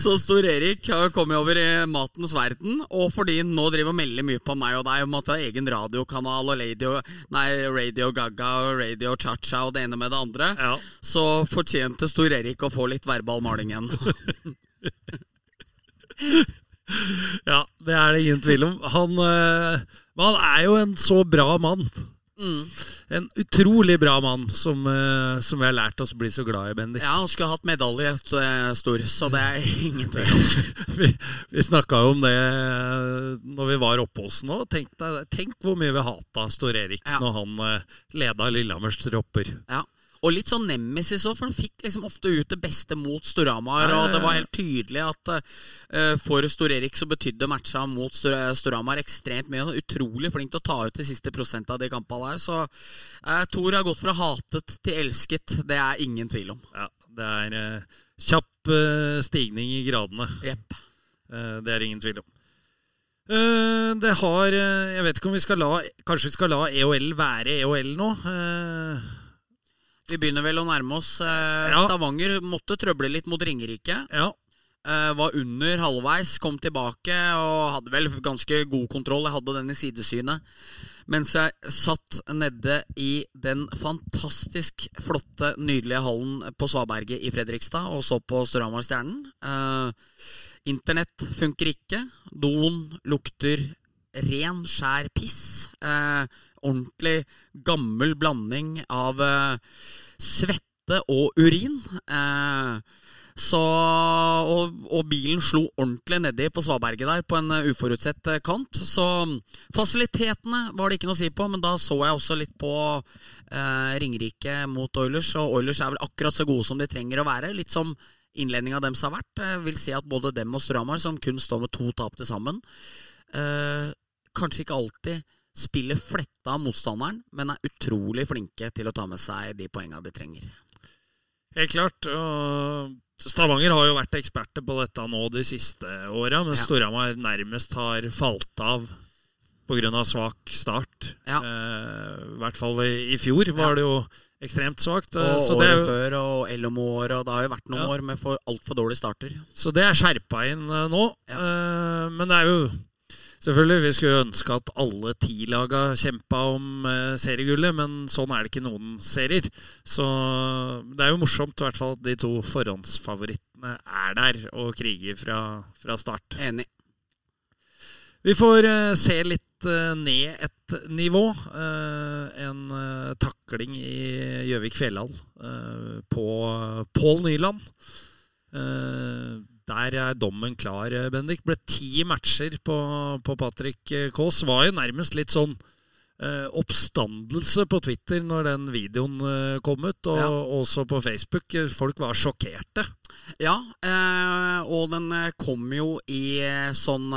så Stor Erik har kommet over i matens verden, og fordi han nå driver og melder mye på meg og deg om at vi har egen radiokanal og radio, nei, Radio Gaga og Radio Cha-Cha og det ene med det andre, Ja. så fortjente Stor Erik å få litt verbal maling igjen. Ja, det er det ingen tvil om. Han, øh, han er jo en så bra mann. Mm. En utrolig bra mann som, eh, som vi har lært oss å bli så glad i, Bendik. Ja, han skulle hatt medalje, eh, Stor, så det er ingen tvil om. Vi, vi snakka jo om det eh, når vi var oppe hos ham nå. Tenk, tenk hvor mye vi hata Stor Erik Ja. når han uh, leda Lillehammers tropper. Ja. Og litt sånn nemesis òg, for han fikk liksom ofte ut det beste mot Storhamar. Og det var helt tydelig at uh, for Stor-Erik så betydde matcha mot Stor- Storhamar ekstremt mye. Han er utrolig flink til å ta ut de siste prosentene av de kampene der. Så uh, Thor har gått fra hatet til elsket. Det er ingen tvil om. Ja, det er uh, kjapp uh, stigning i gradene. Yep. Eh, det er ingen tvil om. Eh, det har eh, Jeg vet ikke om vi skal la Kanskje vi skal la EOL være EOL nå? Vi begynner vel å nærme oss. Eh. Stavanger måtte trøble litt mot Ringerike. ja. Eh, var under halvveis, kom tilbake og hadde vel ganske god kontroll. Jeg hadde den i sidesynet. Mens jeg satt nede i den fantastisk flotte, nydelige hallen på Svaberget i Fredrikstad og så på Storhamar-stjernen. Eh, Internett funker ikke. Doen lukter ren, skjær piss. Eh, ordentlig gammel blanding av eh, svette og urin. Eh, så, og, og, bilen slo ordentlig nedi på Svaberget der på en uforutsett kant. Så fasilitetene var det ikke noe å si på, men da så jeg også litt på eh, Ringerike mot Oilers. Og Oilers er vel akkurat så gode som de trenger å være. Litt som innledninga deres har vært. Jeg vil si at både dem og Stramar, som kun står med to tap til sammen, eh, kanskje ikke alltid spiller fletta av motstanderen, men er utrolig flinke til å ta med seg de poengene de trenger. Helt klart. og Stavanger har jo vært eksperter på dette nå de siste åra, men ja. Storhamar nærmest har falt av pga. svak start. Ja. Eh, I hvert fall i, i fjor var ja. det jo ekstremt svakt. Eh, og året jo... før og Elom-året, og det har jo vært noen år med altfor dårlige starter. Så det er skjerpa inn eh, nå. Eh, men det er jo Selvfølgelig, Vi skulle ønske at alle ti laga kjempa om eh, seriegullet, men sånn er det ikke noen serier. Så det er jo morsomt i hvert fall at de to forhåndsfavorittene er der og kriger fra, fra start. Enig. Vi får eh, se litt eh, ned et nivå. En takling i Gjøvik Fjellhall på Pål Nyland. Der er dommen klar, eh, Bendik. Ble ti matcher på, på Patrick eh, Kaas. Var jo nærmest litt sånn eh, oppstandelse på Twitter når den videoen eh, kom ut, og ja. også på Facebook. Folk var sjokkerte. Ja, eh, og den kom jo i sånn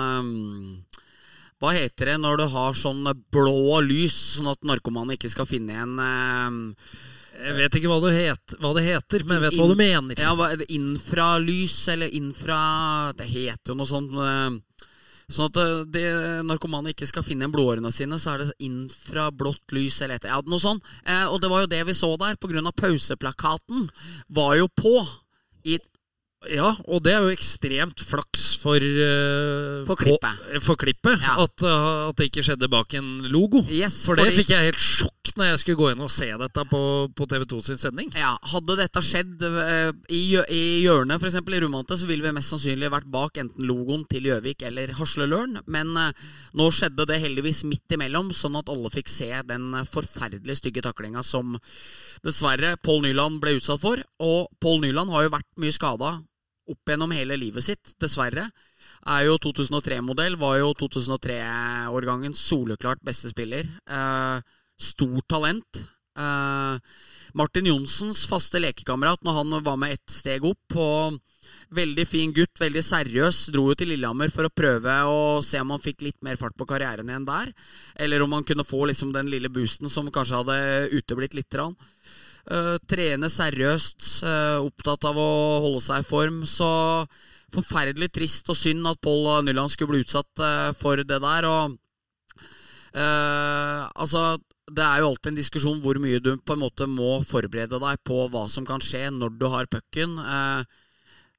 Hva heter det når du har sånn blå lys, sånn at narkomane ikke skal finne eh, jeg vet ikke hva det, het, hva det heter, men jeg vet In, hva du mener. Ja, Infralys, eller infra Det heter jo noe sånt. Eh, sånn at de det, narkomane ikke skal finne blodårene sine, så er det infrablått lys eller et, ja, noe sånt. Eh, og det var jo det vi så der, pga. pauseplakaten var jo på. I ja, og det er jo ekstremt flaks for uh, For klippet. På, for klippet ja. at, uh, at, det ikke skjedde bak en logo. Yes, for fordi... det fikk jeg helt sjokk når jeg skulle gå inn og se dette på, på TV2 sin sending. Ja, Hadde dette skjedd uh, i, i hjørnet, f.eks. i Rumante, så ville vi mest sannsynlig vært bak enten logoen til Gjøvik eller Hasleløren. Men nå skjedde det heldigvis midt imellom, sånn at alle fikk se den forferdelig stygge taklinga som dessverre Pål Nyland ble utsatt for. Og Pål Nyland har jo vært mye skada opp gjennom hele livet sitt, dessverre. Er jo 2003-modell, var jo 2003-årgangens soleklart beste spiller. Eh, stort talent. Eh, Martin Johnsens faste lekekamerat når han var med ett steg opp. Og veldig fin gutt, veldig seriøs. Dro jo til Lillehammer for å prøve å se om han fikk litt mer fart på karrieren igjen der. Eller om han kunne få liksom den lille boosten som kanskje hadde uteblitt lite grann. Uh, trene seriøst, uh, opptatt av å holde seg i form. Så forferdelig trist og synd at Pål Nyland skulle bli utsatt uh, for det der. Og altså Det er jo alltid en diskusjon hvor mye du på en måte må forberede deg på hva som kan skje når du har pucken.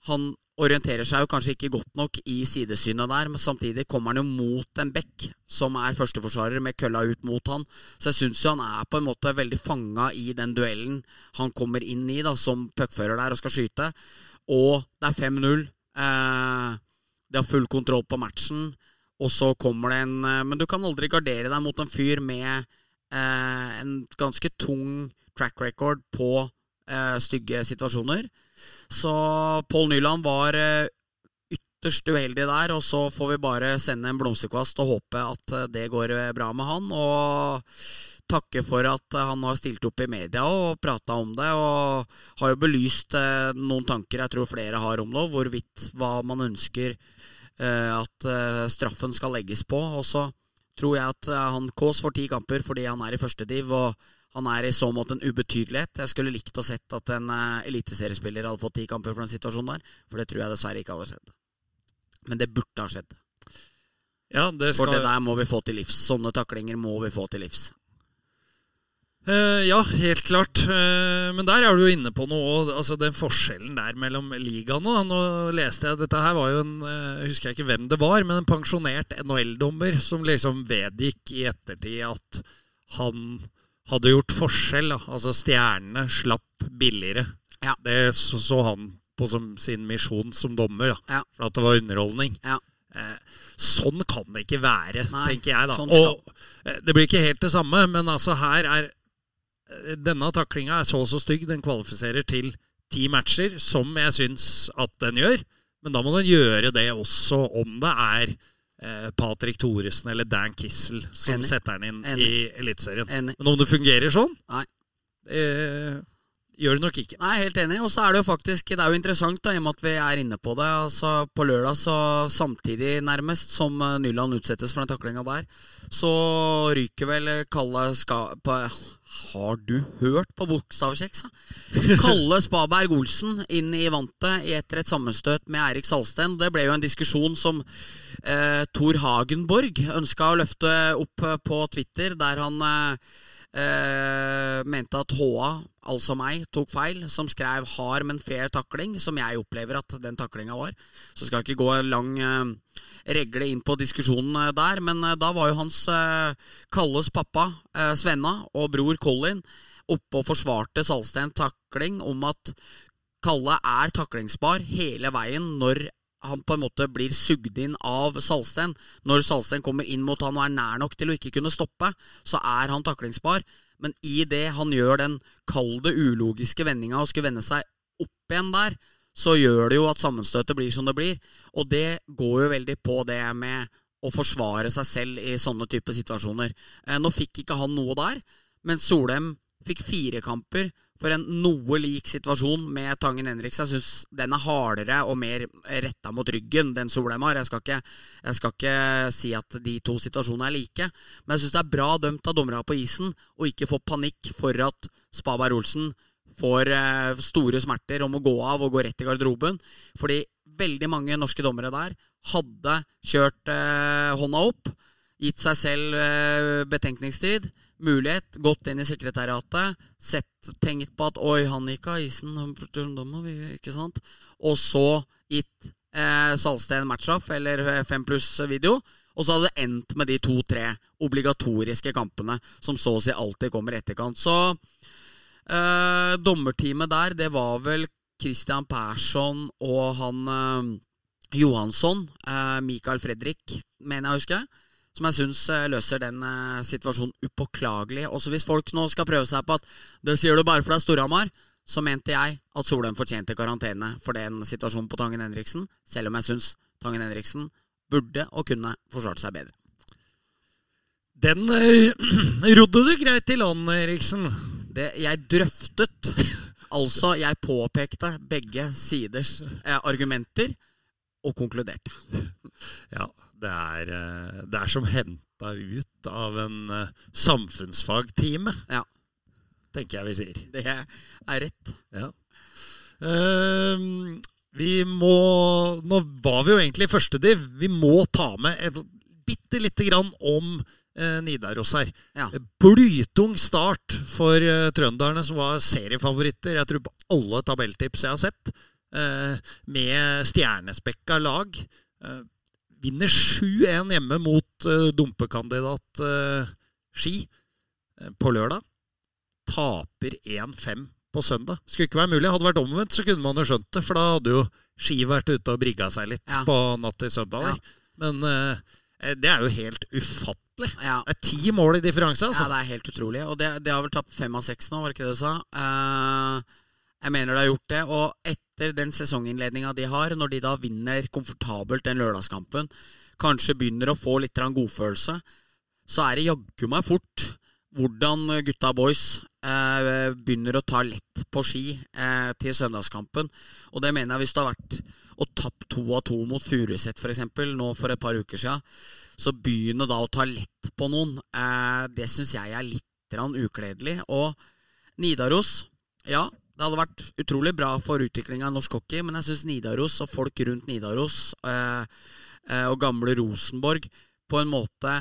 han orienterer seg jo kanskje ikke godt nok i sidesynet der, men samtidig kommer han jo mot en bekk som er førsteforsvarer, med kølla ut mot han. Så jeg syns jo han er på en måte veldig fanga i den duellen han kommer inn i da, som puckfører der og skal skyte. Og det er 5-0. Eh, de har full kontroll på matchen, og så kommer det en eh, Men du kan aldri gardere deg mot en fyr med eh, en ganske tung track record på eh, stygge situasjoner. Så Pål Nyland var eh, ytterst uheldig der, og så får vi bare sende en blomsterkvast og håpe at eh, det går eh, bra med han. Og takke for at han har stilt opp i media og prata om det. Og har jo belyst noen tanker jeg tror flere har om det, hvorvidt hva man ønsker at straffen skal legges på. Og så tror jeg at han Kaas får ti kamper fordi han er i første div. og han er i så måte en ubetydelighet. Jeg skulle likt å sett at en uh, eliteseriespiller hadde fått ti kamper for den situasjonen der, for det tror jeg dessverre ikke hadde skjedd. Men det burde ha skjedd. Ja, det skal... For det der må vi få til livs. Sånne taklinger må vi få til livs. Uh, ja, helt klart. Uh, men der er du jo inne på noe. Altså Den forskjellen der mellom ligaene. Nå leste jeg Dette her var jo en uh, husker jeg ikke hvem det var, men en pensjonert NHL-dommer som liksom vedgikk i ettertid at han hadde gjort forskjell. Da. Altså Stjernene slapp billigere. Ja. Det så, så, han på som sin misjon som dommer, ja. for at det var underholdning. Ja. Eh, sånn kan det ikke være, Nei, tenker jeg. da sånn Og eh, Det blir ikke helt det samme, men altså her er eh, denne taklinga er så og så stygg, den kvalifiserer til ti matcher, som jeg syns at den gjør. Men da må den gjøre det også om det er eh, Patrick Thoresen eller Dan Kissel som Enig. setter den inn Enig. i Eliteserien. Men om det fungerer sånn, Nei. eh, gjør det nok ikke. Nei, helt enig. Og så er det jo faktisk Det er jo interessant, da, i og med at vi er inne på det. Altså, På lørdag, så samtidig nærmest som eh, Nyland utsettes for den taklinga der, så ryker vel Kalle ska... På, har du hørt på bokstavkjeks, da? Kalle Spaberg Olsen inn i vantet etter et sammenstøt med Eirik Salsten. Det ble jo en diskusjon som eh, Tor Hagenborg ønska å løfte opp eh, på Twitter, der han eh, eh, mente at HA, altså meg, tok feil, som skrev 'hard, men fair takling', som jeg opplever at den taklinga var. Så skal jeg ikke gå en lang eh, regle inn på diskusjonen eh, der, men eh, da var jo hans Kalles pappa, Svenna, og bror Colin oppe og forsvarte Salsten takling om at Kalle er taklingsbar hele veien når han på en måte blir sugd inn av Salsten. Når Salsten kommer inn mot han og er nær nok til å ikke kunne stoppe, så er han taklingsbar. Men i det han gjør den kalde, ulogiske vendinga og skulle vende seg opp igjen der, så gjør det jo at sammenstøtet blir som det blir. Og det går jo veldig på det med å forsvare seg selv i sånne type situasjoner. Eh, nå fikk ikke han noe der, men Solheim fikk fire kamper for en noe lik situasjon med Tangen Henriksen. Jeg syns den er hardere og mer retta mot ryggen, den Solheim har. Jeg skal, ikke, jeg skal ikke si at de to situasjonene er like, men jeg syns det er bra dømt av dommerne på isen å ikke få panikk for at Spaberg Olsen får eh, store smerter om å gå av og gå rett i garderoben. Fordi veldig mange norske dommere der hadde kjørt eh, hånda opp, gitt seg selv eh, betenkningstid, mulighet, gått inn i sekretariatet, sett, tenkt på at 'oi, han gikk av isen', ikke sant? Og så gitt eh, Salsten matchoff eller eh, fem pluss video. Og så hadde det endt med de to-tre obligatoriske kampene som så å si alltid kommer i etterkant. Så eh, dommerteamet der, det var vel Christian Persson og han eh, Johansson, eh, Mikael Fredrik, mener jeg å huske, som jeg syns eh, løser den eh, situasjonen upåklagelig. Også hvis folk nå skal prøve seg på at det sier du bare for det er Storhamar, så mente jeg at Solheim fortjente karantene for den situasjonen på Tangen Henriksen, selv om jeg syns Tangen Henriksen burde og kunne forsvart seg bedre. Den øh, rodde du greit i land, Eriksen. Det jeg drøftet Altså, jeg påpekte begge siders eh, argumenter og konkluderte. Ja, det er, eh, det er som henta ut av en eh, samfunnsfagtime, Ja, tenker jeg vi sier. det er rett. Ja. Uh, vi må Nå var vi jo egentlig i første div. Vi må ta med et bitte lite grann om uh, Nidaros her. Ja. Blytung start for uh, trønderne, som var seriefavoritter. Jeg tror på alle tabelltips jeg har sett. Med stjernespekka lag. Vinner 7-1 hjemme mot uh, dumpekandidat uh, Ski eh, på lørdag. Taper 1-5 på søndag. Skulle ikke være mulig. Hadde det vært omvendt, så kunne man jo skjønt det. For da hadde jo Ski vært ute og brigga seg litt Ja. på natt til søndag. Ja. Men uh, det er jo helt ufattelig. Ja. Det er ti mål i differanse, Ja, altså. det er helt utrolig. Og det, det har vel tapt fem av seks nå, var det ikke det du sa? Eh, jeg mener det har gjort det. Og etter den sesonginnledninga de har, når de da vinner komfortabelt den lørdagskampen, kanskje begynner å få litt godfølelse, så er det jaggu meg fort hvordan gutta boys eh, begynner å ta lett på ski eh, til søndagskampen. Og det mener jeg hvis det har vært å tapt to av to mot Furuset f.eks. nå for et par uker siden, så begynne da å ta lett på noen, eh, det syns jeg er litt ukledelig. Og Nidaros, ja, det hadde vært utrolig bra for utviklinga av norsk hockey, men jeg syns Nidaros og folk rundt Nidaros eh, eh, og gamle Rosenborg på en måte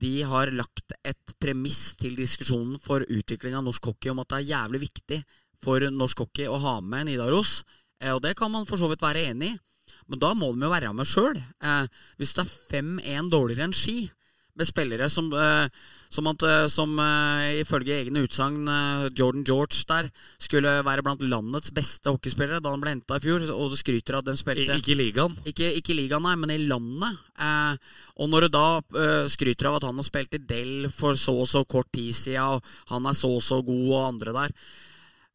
de har lagt et premiss til diskusjonen for utvikling av norsk hockey om at det er jævlig viktig for norsk hockey å ha med Nidaros. Eh, og det kan man for så vidt være enig i, men da må de jo være med sjøl. Eh, hvis det er 5-1 dårligere enn Ski, med spillere som, eh, som, at, eh, som eh, ifølge egne utsagn eh, Jordan George der skulle være blant landets beste hockeyspillere da han ble henta i fjor, og du skryter av at de I, spilte ikke i ligaen. ikke, ikke i ligaen, nei, men i landet. Eh, og når du da eh, skryter av at han har spilt i Del for så og så kort tid siden, og han er så og så god, og andre der,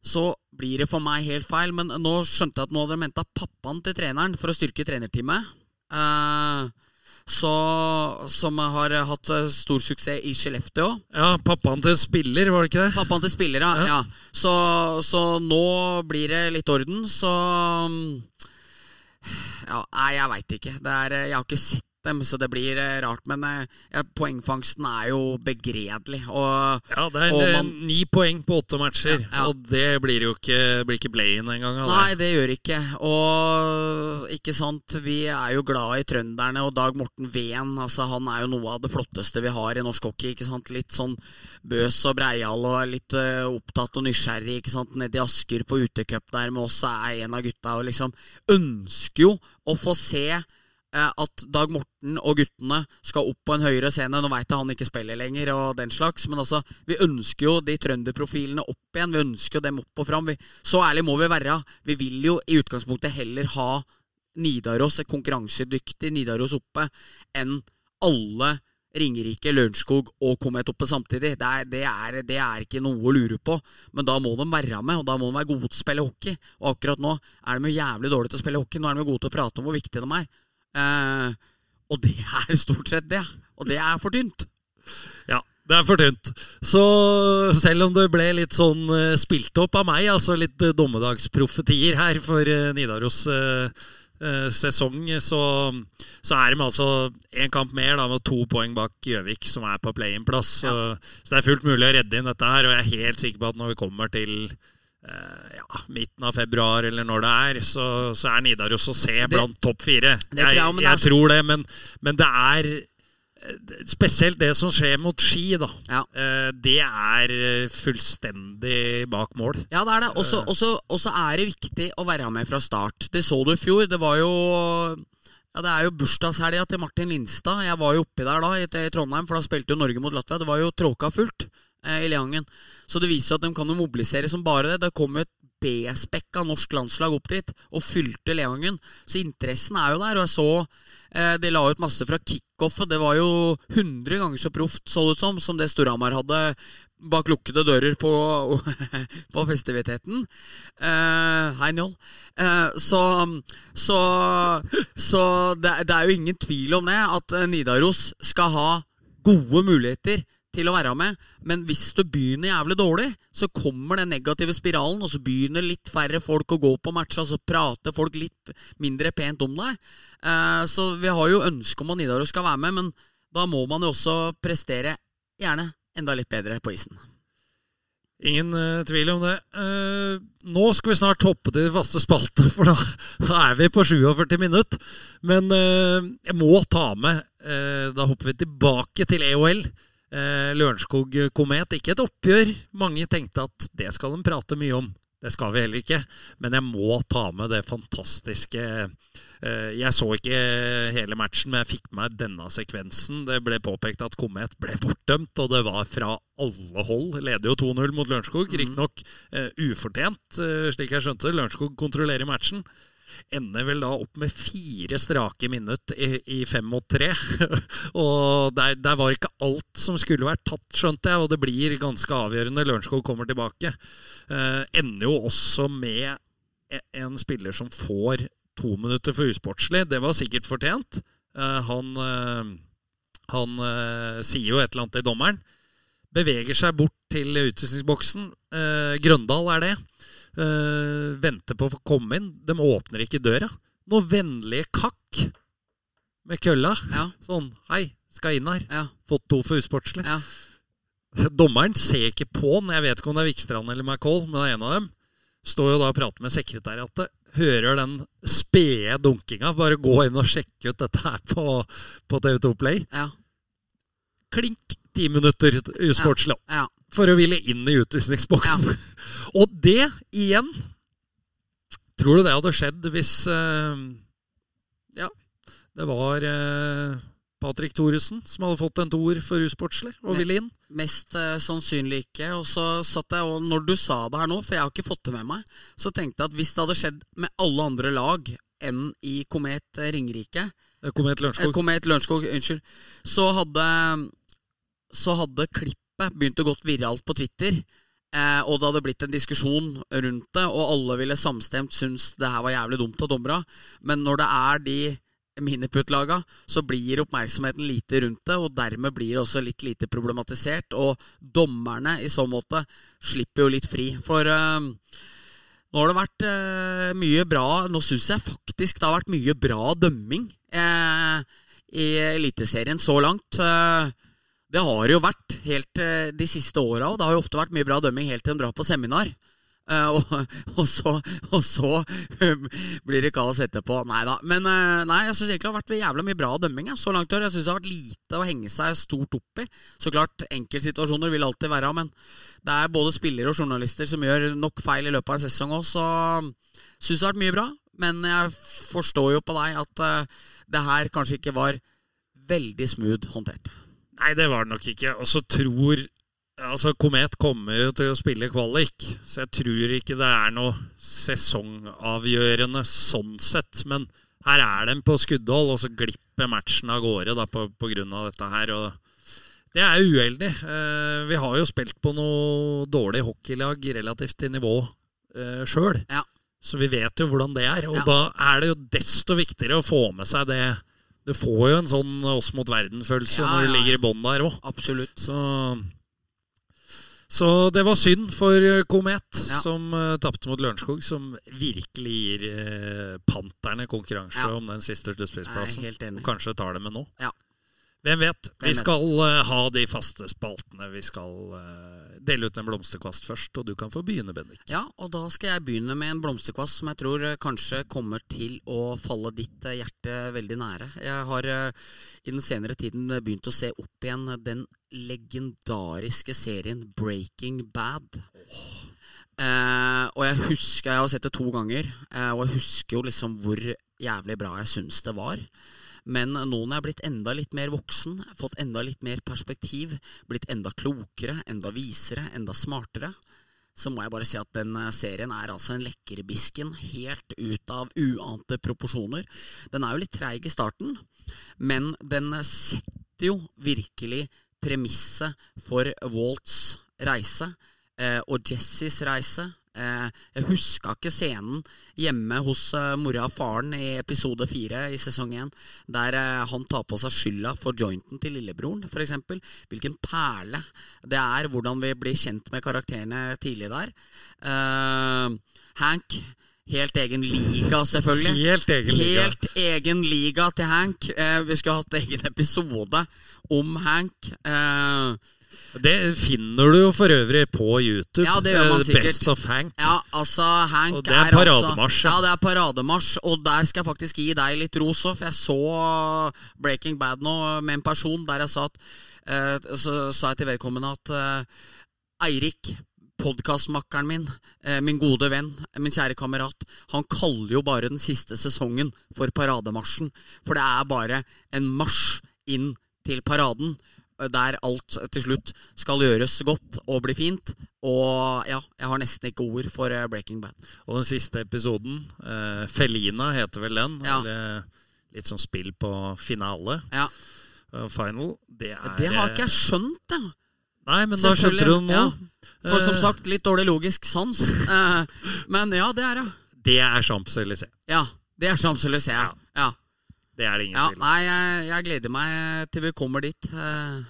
så blir det for meg helt feil. Men nå skjønte jeg at nå hadde de henta pappaen til treneren for å styrke trenerteamet. Eh, så, som har hatt eh, stor suksess i Skellefteå. Ja, pappaen til spiller, var det ikke det? Pappaen til spiller, ja. Ja. Så, så nå blir det litt orden, så mm, Ja, nei, jeg veit ikke. Det er, jeg har ikke sett dem, så det blir eh, rart. Men eh, ja, poengfangsten er jo begredelig. Og Ja, det er Og eh, man- ni poeng på åtte matcher, Ja, ja. og det blir jo ikke, blir ikke play-in engang. Nei, det. gjør ikke. Og ikke sant, vi er jo glad i trønderne, og Dag Morten Ven altså, han er jo noe av det flotteste vi har i norsk hockey. ikke sant, Litt sånn bøs og breial og litt uh, opptatt og nysgjerrig. ikke sant, Nede i Asker på utecup der med oss er en av gutta og liksom ønsker jo å få se at Dag Morten og guttene skal opp på en høyere scene. Nå veit jeg han ikke spiller lenger, og den slags, men altså, vi ønsker jo de trønderprofilene opp igjen. Vi ønsker jo dem opp og fram. Vi, så ærlig må vi være. Vi vil jo i utgangspunktet heller ha Nidaros, et konkurransedyktig Nidaros oppe, enn alle Ringerike, Lørenskog og Komet oppe samtidig. Det er, det, er, det er ikke noe å lure på. Men da må de være med, og da må de være gode til å spille hockey. Og akkurat nå er de jo jævlig dårlige til å spille hockey. Nå er de jo gode til å prate om hvor viktige de er. Eh, og det er stort sett det. Og det er for tynt. Ja, det er for tynt. Så selv om det ble litt sånn eh, spilt opp av meg, altså litt eh, dommedagsprofetier her for eh, Nidaros sesong, så, så er de altså én kamp mer, da, med to poeng bak Gjøvik, som er på play-in-plass. Så, så det er fullt mulig å redde inn dette her, og jeg er helt sikker på at når vi kommer til ja, midten av februar, eller når det er, så, så er Nidaros å se blant topp fire. Jeg, jeg, jeg tror det, men, men det er eh, Spesielt det som skjer mot Ski, da. Ja. Eh, Det er eh, fullstendig bak mål. Ja, det er det. Også, også er det viktig å være med fra start. Det så du i fjor. Det var jo ja, Det er jo bursdagshelga til Martin Lindstad. Jeg var jo oppi der da, i, Trondheim, for da spilte jo Norge mot Latvia. Det var jo tråka fullt eh, i Leangen. Så det viser seg at de kan jo mobilisere som bare det. Det kom jo et B-spekka norsk landslag opp dit og fylte Leangen. Så interessen er jo der. Og jeg så eh, de la ut masse fra kickoffet. Det var jo 100 ganger så proft, så det ut som, som det Storhamar hadde bak lukkede dører på, på festiviteten. Eh, hei, Njål. Eh, så så, så det, det er jo ingen tvil om det, at eh, Nidaros skal ha gode muligheter til å være med, men hvis du begynner jævlig dårlig, så kommer den negative spiralen, og så begynner litt færre folk å gå på matcher, og så prater folk litt mindre pent om deg. Eh, så vi har jo ønske om at Nidaros skal være med, men da må man jo også prestere gjerne enda litt bedre på isen. Ingen uh, tvil om det. Uh, nå skal vi snart hoppe til faste spalte, for da, da er vi på 47 minutter. Men uh, jeg må ta med Da hopper vi tilbake til EOL. Eh, Lørenskog Komet. Ikke et oppgjør. Mange tenkte at det skal de prate mye om. Det skal vi heller ikke. Men jeg må ta med det fantastiske eh, Jeg så ikke hele matchen, men jeg fikk med meg denne sekvensen. Det ble påpekt at Komet ble bortdømt, og det var fra alle hold. Leder jo 2-0 mot Lørenskog. Riktignok eh, ufortjent, eh, slik jeg skjønte. Lørenskog kontrollerer matchen. Ender vel da opp med fire strake minutt i, i fem mot tre. og der, der var ikke alt som skulle vært tatt, skjønte jeg, og det blir ganske avgjørende. Lørenskog kommer tilbake. Eh, ender jo også med e- en spiller som får to minutter for usportslig. Det var sikkert fortjent. Eh, han eh, han eh, sier jo et eller annet til dommeren. Beveger seg bort til utvisningsboksen. Eh, Grøndal er det. Eh, venter på å få komme inn. De åpner ikke døra. Noe vennlige kakk med kølla. Ja, Sånn Hei, skal inn her. ja, Fått to for usportslig. ja. Dommeren ser ikke på den. Jeg vet ikke om det er Vikstrand eller McCall, men det er en av dem. Står jo da og prater med sekretariatet. Hører den spede dunkinga. Bare gå inn og sjekke ut dette her på, på TV2 Play. ja, Klink ti minutter usportslig. ja. For å ville inn i utvisningsboksen. og det igjen Tror du det hadde skjedd hvis uh, Ja, det var uh, Patrick Thoresen, som hadde fått en toer for usportslig og ville inn. Mest uh, sannsynlig ikke. Og så satt jeg, og når du sa det her nå, for jeg har ikke fått det med meg, så tenkte jeg at hvis det hadde skjedd med alle andre lag enn i Komet Ringerike Komet Lørenskog. Komet Lørenskog, unnskyld. Så hadde, så hadde klippet begynte å gått viralt på Twitter. Eh, og det hadde blitt en diskusjon rundt det, og alle ville samstemt synes det her var jævlig dumt av dommera. Men når det er de miniput-laga, så blir oppmerksomheten lite rundt det, og dermed blir det også litt lite problematisert. Og dommerne i så måte slipper jo litt fri. For eh, nå har det vært eh, mye bra Nå syns jeg faktisk det har vært mye bra dømming eh, i Eliteserien så langt. Eh, det har jo vært helt eh, de siste åra, og det har jo ofte vært mye bra dømming helt til en drar på seminar. Uh, og, og så, og så blir det kaos etterpå. Nei da. Men eh, nei, jeg syns egentlig det har vært jævla mye bra dømming jeg, så langt år. Jeg syns det har vært lite å henge seg stort opp i. Så klart, enkeltsituasjoner vil alltid være, men det er både spillere og journalister som gjør nok feil i løpet av en sesong òg, så syns det har vært mye bra. Men jeg forstår jo på deg at uh, det her kanskje ikke var veldig smooth håndtert. Nei, det var det nok ikke. Og så tror Altså, Komet kommer jo til å spille kvalik, så jeg tror ikke det er noe sesongavgjørende sånn sett. Men her er de på skuddhold, og så glipper matchen av gårde da, på, på grunn av dette her. Og det er uheldig. Eh, vi har jo spilt på noe dårlig hockeylag relativt til nivå eh, sjøl, Ja. så vi vet jo hvordan det er. Og Ja. da er det jo desto viktigere å få med seg det. Du får jo en sånn oss mot verden-følelse Ja, når du ligger i bånn der òg. Absolutt. Så, så det var synd for eh, Komet, Ja. som uh, tapte mot Lørenskog, som virkelig gir uh, Panterne konkurranse Ja. om den siste sluttspillsplassen. Og kanskje tar det med nå. Ja. Hvem vet? Vi skal eh, ha de faste spaltene. Vi skal eh, dele ut en blomsterkvast først, og du kan få begynne, Bendik. Ja, og da skal jeg begynne med en blomsterkvast som jeg tror eh, kanskje kommer til å falle ditt hjerte veldig nære. Jeg har i den senere tiden begynt å se opp igjen den legendariske serien Breaking Bad. Eh, og jeg husker Jeg har sett det to ganger, eh, og jeg husker jo liksom hvor jævlig bra jeg syns det var. Men nå når jeg er blitt enda litt mer voksen, fått enda litt mer perspektiv, blitt enda klokere, enda visere, enda smartere, så må jeg bare si at den eh, serien er altså en lekkerbisken helt ut av uante proporsjoner. Den er jo litt treig i starten, men den setter jo virkelig premisset for Walts reise eh, og Jessies reise. Eh, jeg huska ikke scenen hjemme hos eh, mora og faren i episode fire i sesong én, der eh, han tar på seg skylda for jointen til lillebroren, f.eks. Hvilken perle det er, hvordan vi blir kjent med karakterene tidlig der. Hank, helt egen liga, selvfølgelig. Helt egen liga. Helt egen liga til Hank. Eh, vi skulle hatt egen episode om Hank. Eh, Det finner du jo for øvrig på YouTube. Ja, det gjør man eh, sikkert. Best of Hank. ja, altså, Hank Og det er parademarsj, altså, ja. Det er parademarsj, og der skal jeg faktisk gi deg litt ros òg, for jeg så Breaking Bad nå med en person der jeg sa at eh, Så sa jeg til vedkommende at eh, Eirik, podkastmakkeren min, min gode venn, min kjære kamerat, han kaller jo bare den siste sesongen for parademarsjen. For det er bare en marsj inn til paraden. Eh, Der alt til slutt skal gjøres godt og bli fint. Og ja, jeg har nesten ikke ord for eh, Breaking Bad. Og den siste episoden, eh, Felina heter vel den. Ja. Eller litt sånn spill på finale. Ja, eh, final. Det er Det har eh, ikke jeg skjønt, ja. Nei, men da skjønte du det nå. Ja. For som Eh, sagt, litt dårlig logisk sans. Eh, Men ja, det er det. Det er Champs-Élysées. Ja, det er Champs-Élysées. Ja. Ja. Det er det ingen ja, tvil om. nei, jeg, jeg gleder meg til vi kommer dit. Eh,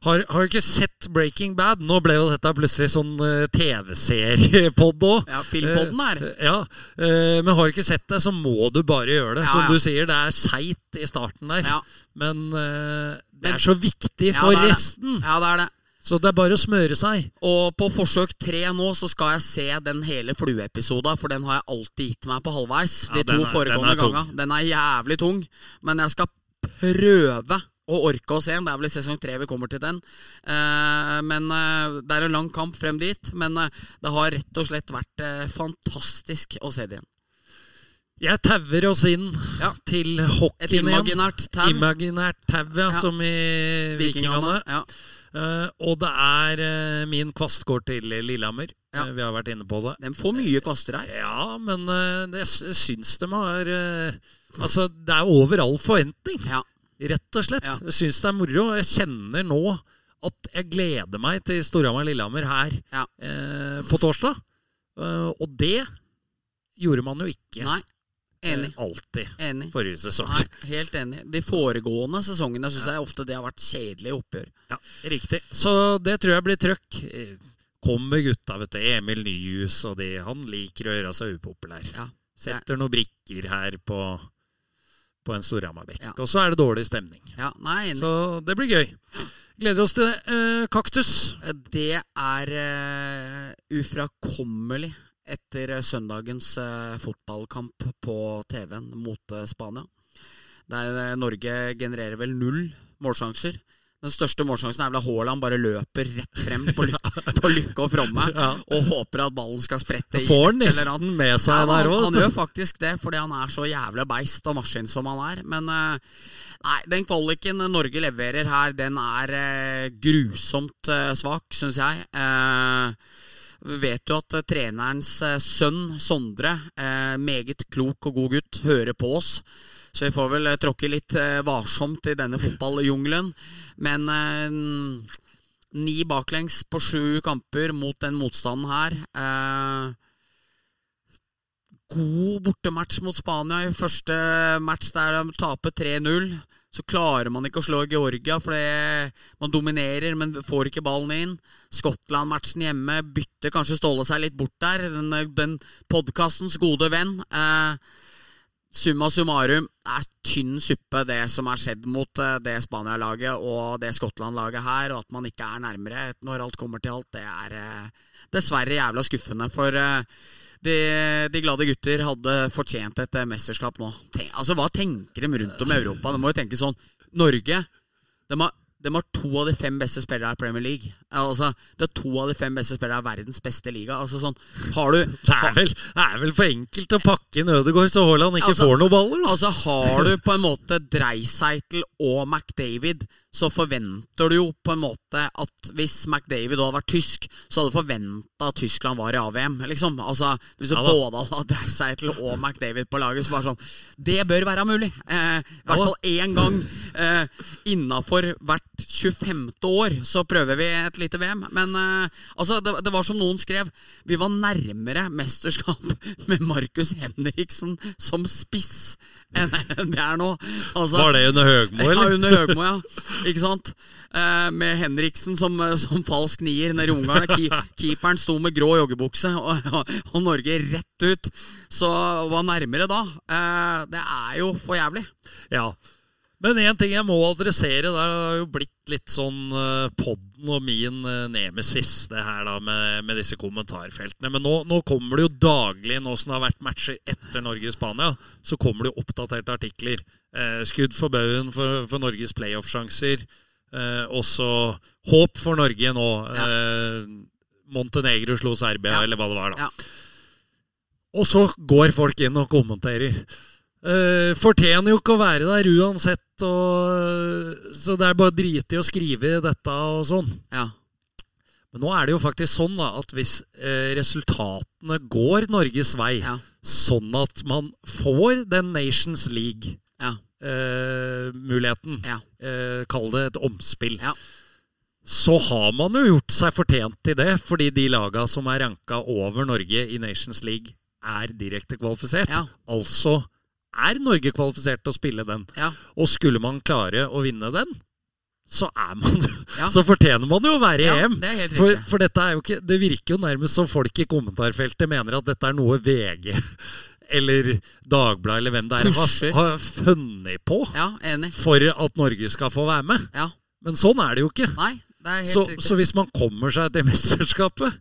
Har, har du ikke sett Breaking Bad? Nå ble jo dette plutselig sånn uh, TV-seriepod òg. Ja, filmpodden her. ja, eh, men har du ikke sett det, så må du bare gjøre det. Ja, Som ja. du sier, det er seigt i starten der. Ja, Men eh, det er så viktig Ja, for resten. ja, det er det. Så det er bare å smøre seg. Og på forsøk tre nå så skal jeg se den hele flueepisoden, for den har jeg alltid gitt meg på halvveis. De to er- foregående gangene. Den er jævlig tung, men jeg skal prøve å orke å se den. Det er vel i sesong tre vi kommer til den. Eh, men eh, Det er en lang kamp frem dit. Men eh, det har rett og slett vært eh, fantastisk å se det igjen. Jeg tauer oss inn Ja. til hockeyen igjen. imaginært tau. Imaginært tau, ja, Ja. som i Vikingene. Ja. Eh, og det er eh, min kvast går til Lillehammer. Ja. Eh, vi har vært inne på det. De får mye kvaster her. Ja, men det, jeg syns de har Altså, det er over all forventning, Ja. rett og slett. Ja. Jeg syns det er moro. Jeg kjenner nå at jeg gleder meg til Storhamar-Lillehammer her Ja. eh, på torsdag. Og det gjorde man jo ikke Nei. Enig. eh, alltid Enig. forrige sesong. Nei, helt enig. De foregående sesongene syns jeg ofte det har vært kjedelige oppgjør. Ja, riktig. Så det tror jeg blir trøkk. Eh, Kommer gutta, vet du. Emil Nyhus og de. Han liker å gjøre seg upopulær. Ja. Setter noen brikker her på, på en Storhamar-bekk. Ja. Og så er det dårlig stemning. Ja, nei, enig. Så det blir gøy. Gleder oss til det. Eh, kaktus. Det er uh, ufrakommelig etter eh, søndagens eh, fotballkamp på TV-en mot eh, Spania. Der Norge genererer vel null målsjanser. Den største målsjansen er vel at Haaland bare løper rett frem på, ly på lykke og fromme Ja. og håper at ballen skal sprette i Får nesten med seg Ja, der òg. han gjør faktisk det, fordi han er så jævla beist og maskin som han er. Men nei, den kvaliken Norge leverer her, den er grusomt svak, syns jeg. Eh, vi vet jo at eh, trenerens eh, sønn, Sondre, eh, meget klok og god gutt, hører på oss. Så vi får vel tråkke litt varsomt i denne fotballjungelen. Men ni baklengs på sju kamper mot den motstanden her. God bortematch mot Spania i første match der de taper 3-0. Så klarer man ikke å slå Georgia fordi man dominerer, men får ikke ballen inn. Skottland-matchen hjemme bytter kanskje Ståle seg litt bort der. Den, den podkastens gode venn. Eh, summa summarum er tynn suppe, det som er skjedd mot eh, det Spania-laget og det Skottland-laget her, og at man ikke er nærmere når alt kommer til alt, det er eh, dessverre jævla skuffende. For eh, de, de glade gutter hadde fortjent et eh, mesterskap nå. Tenk, altså, Hva tenker de rundt om i Europa? De må jo tenke sånn Norge de har, de har to av de fem beste spillere i Premier League. Altså, det er to av de fem beste spillere i verdens beste liga. Altså sånn, har du Det er, vel, det er vel for enkelt å pakke inn Ødegaard så Haaland ikke Altså- får noen baller. Da. Altså Har du på en måte Dreisaitl og McDavid, så forventer du jo på en måte at hvis McDavid hadde vært tysk, så hadde du forventa at Tyskland var i AVM. Liksom. Altså Hvis du Ja både hadde dreid seg til og McDavid på laget, så bare sånn Det bør være mulig. Eh, I hvert da. fall én gang eh, innafor hvert 25. år så prøver vi et lite VM. Men eh, altså, det, det var som noen skrev, vi var nærmere mesterskap med Markus Henriksen som spiss enn det er nå. Altså, Var det under Høgmo, eller? ja, under Høgmo, ja. Ikke sant? Eh, med Henriksen som, som falsk nier nede i Ungarn. Keep, keeperen sto med grå joggebukse, og, og, og Norge rett ut. Så hva nærmere da? Eh, det er jo for jævlig. Ja. Men én ting jeg må adressere, det har jo blitt litt sånn uh, podden og min uh, nemesis, det her da med, med disse kommentarfeltene. Men nå, nå kommer det jo daglig, nå som det har vært matcher etter Norge-Spania, så kommer det jo oppdaterte artikler. Eh, skudd for baugen for, for Norges playoff-sjanser. Eh, også håp for Norge nå. Ja. Eh, Montenegro slo Serbia, Ja. eller hva det var, da. Ja. Og så går folk inn og kommenterer. Eh, fortjener jo ikke å være der uansett, og, så det er bare drite i å skrive dette og sånn. Ja. Men nå er det jo faktisk sånn da, at hvis eh, resultatene går Norges vei, Ja. sånn at man får den Nations League-muligheten, Ja. eh, kall det et omspill, Ja. så har man jo gjort seg fortjent til det, fordi de laga som er ranka over Norge i Nations League, er direkte kvalifisert. Ja. Altså er Norge kvalifisert til å spille den. Ja. Og skulle man klare å vinne den, så er man Ja. Så fortjener man jo å være i Ja, EM. det er helt For, for dette er jo ikke Det virker jo nærmest som folk i kommentarfeltet mener at dette er noe VG eller Dagbladet eller hvem det er har, har funnet på ja, enig. for at Norge skal få være med. Ja. Men sånn er det jo ikke. Nei, det er helt Så, så hvis man kommer seg til mesterskapet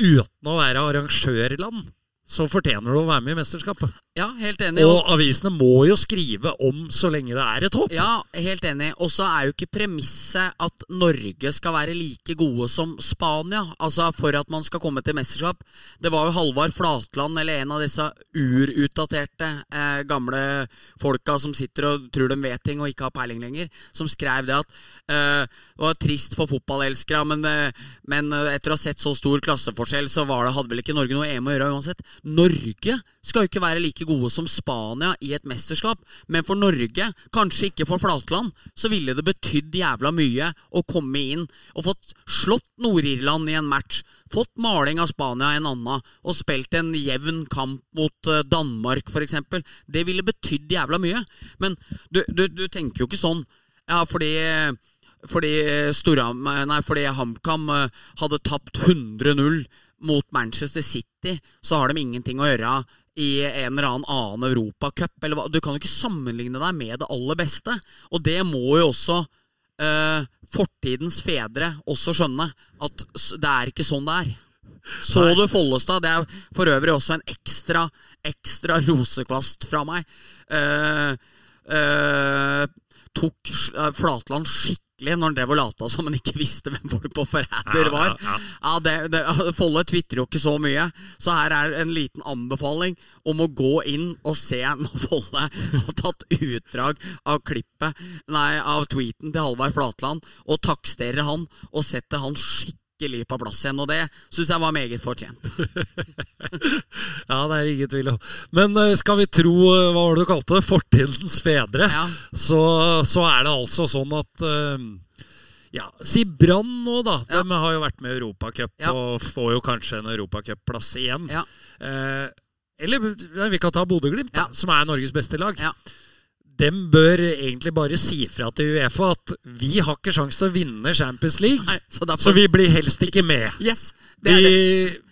uten å være arrangørland, så fortjener du å være med i mesterskapet. Ja, helt enig. Og avisene må jo skrive om så lenge det er et håp. Ja, helt enig. Og så er jo ikke premisset at Norge skal være like gode som Spania. Altså for at man skal komme til mesterskap. Det var jo Halvard Flatland, eller en av disse urutdaterte eh, gamle folka som sitter og tror de vet ting og ikke har peiling lenger, som skrev det at eh, det var trist for fotballelskere, men, eh, men etter å ha sett så stor klasseforskjell, så var det, hadde vel ikke Norge noe EM å gjøre uansett. Norge skal jo ikke være like gode som Spania i et mesterskap, men for Norge, kanskje ikke for Flatland, så ville det betydd jævla mye å komme inn og fått slått Nord-Irland i en match, fått maling av Spania i en annen, og spilt en jevn kamp mot eh, Danmark, f.eks. Det ville betydd jævla mye. Men du, du, du tenker jo ikke sånn, ja, fordi fordi, fordi HamKam eh, hadde tapt 100-0 mot Manchester City, så har de ingenting å gjøre i en eller annen annen europacup. Du kan jo ikke sammenligne deg med det aller beste. Og det må jo også eh, fortidens fedre også skjønne. At det er ikke sånn det er. Så du Follestad? Det er for øvrig også en ekstra, ekstra rosekvast fra meg. Eh, eh, tok Flatland skikkelig merkelig når han drev og lata som han ikke visste hvem folk på Forræder var. Ja, ja, det, det, Folle tvitrer jo ikke så mye, så her er en liten anbefaling om å gå inn og se når Folle har tatt utdrag av klippet, nei, av tweeten til Halvard Flatland, og taksterer han og setter han skikkelig virkelig på plass igjen, og det syns jeg var meget fortjent. ja, det er ingen tvil om. Men uh, skal vi tro, uh, hva var det du kalte det, fortidens fedre, ja. så, så, er det altså sånn at uh, ja, Si Brann nå, da. Ja. De har jo vært med i Europacup ja. og får jo kanskje en europacupplass igjen. Ja. eller vi kan ta Bodø-Glimt, ja. som er Norges beste lag. Dem bør egentlig bare si fra til Uefa at vi har ikke sjanse til å vinne Champions League, Nei, så, derfor... så, vi blir helst ikke med. Yes, vi,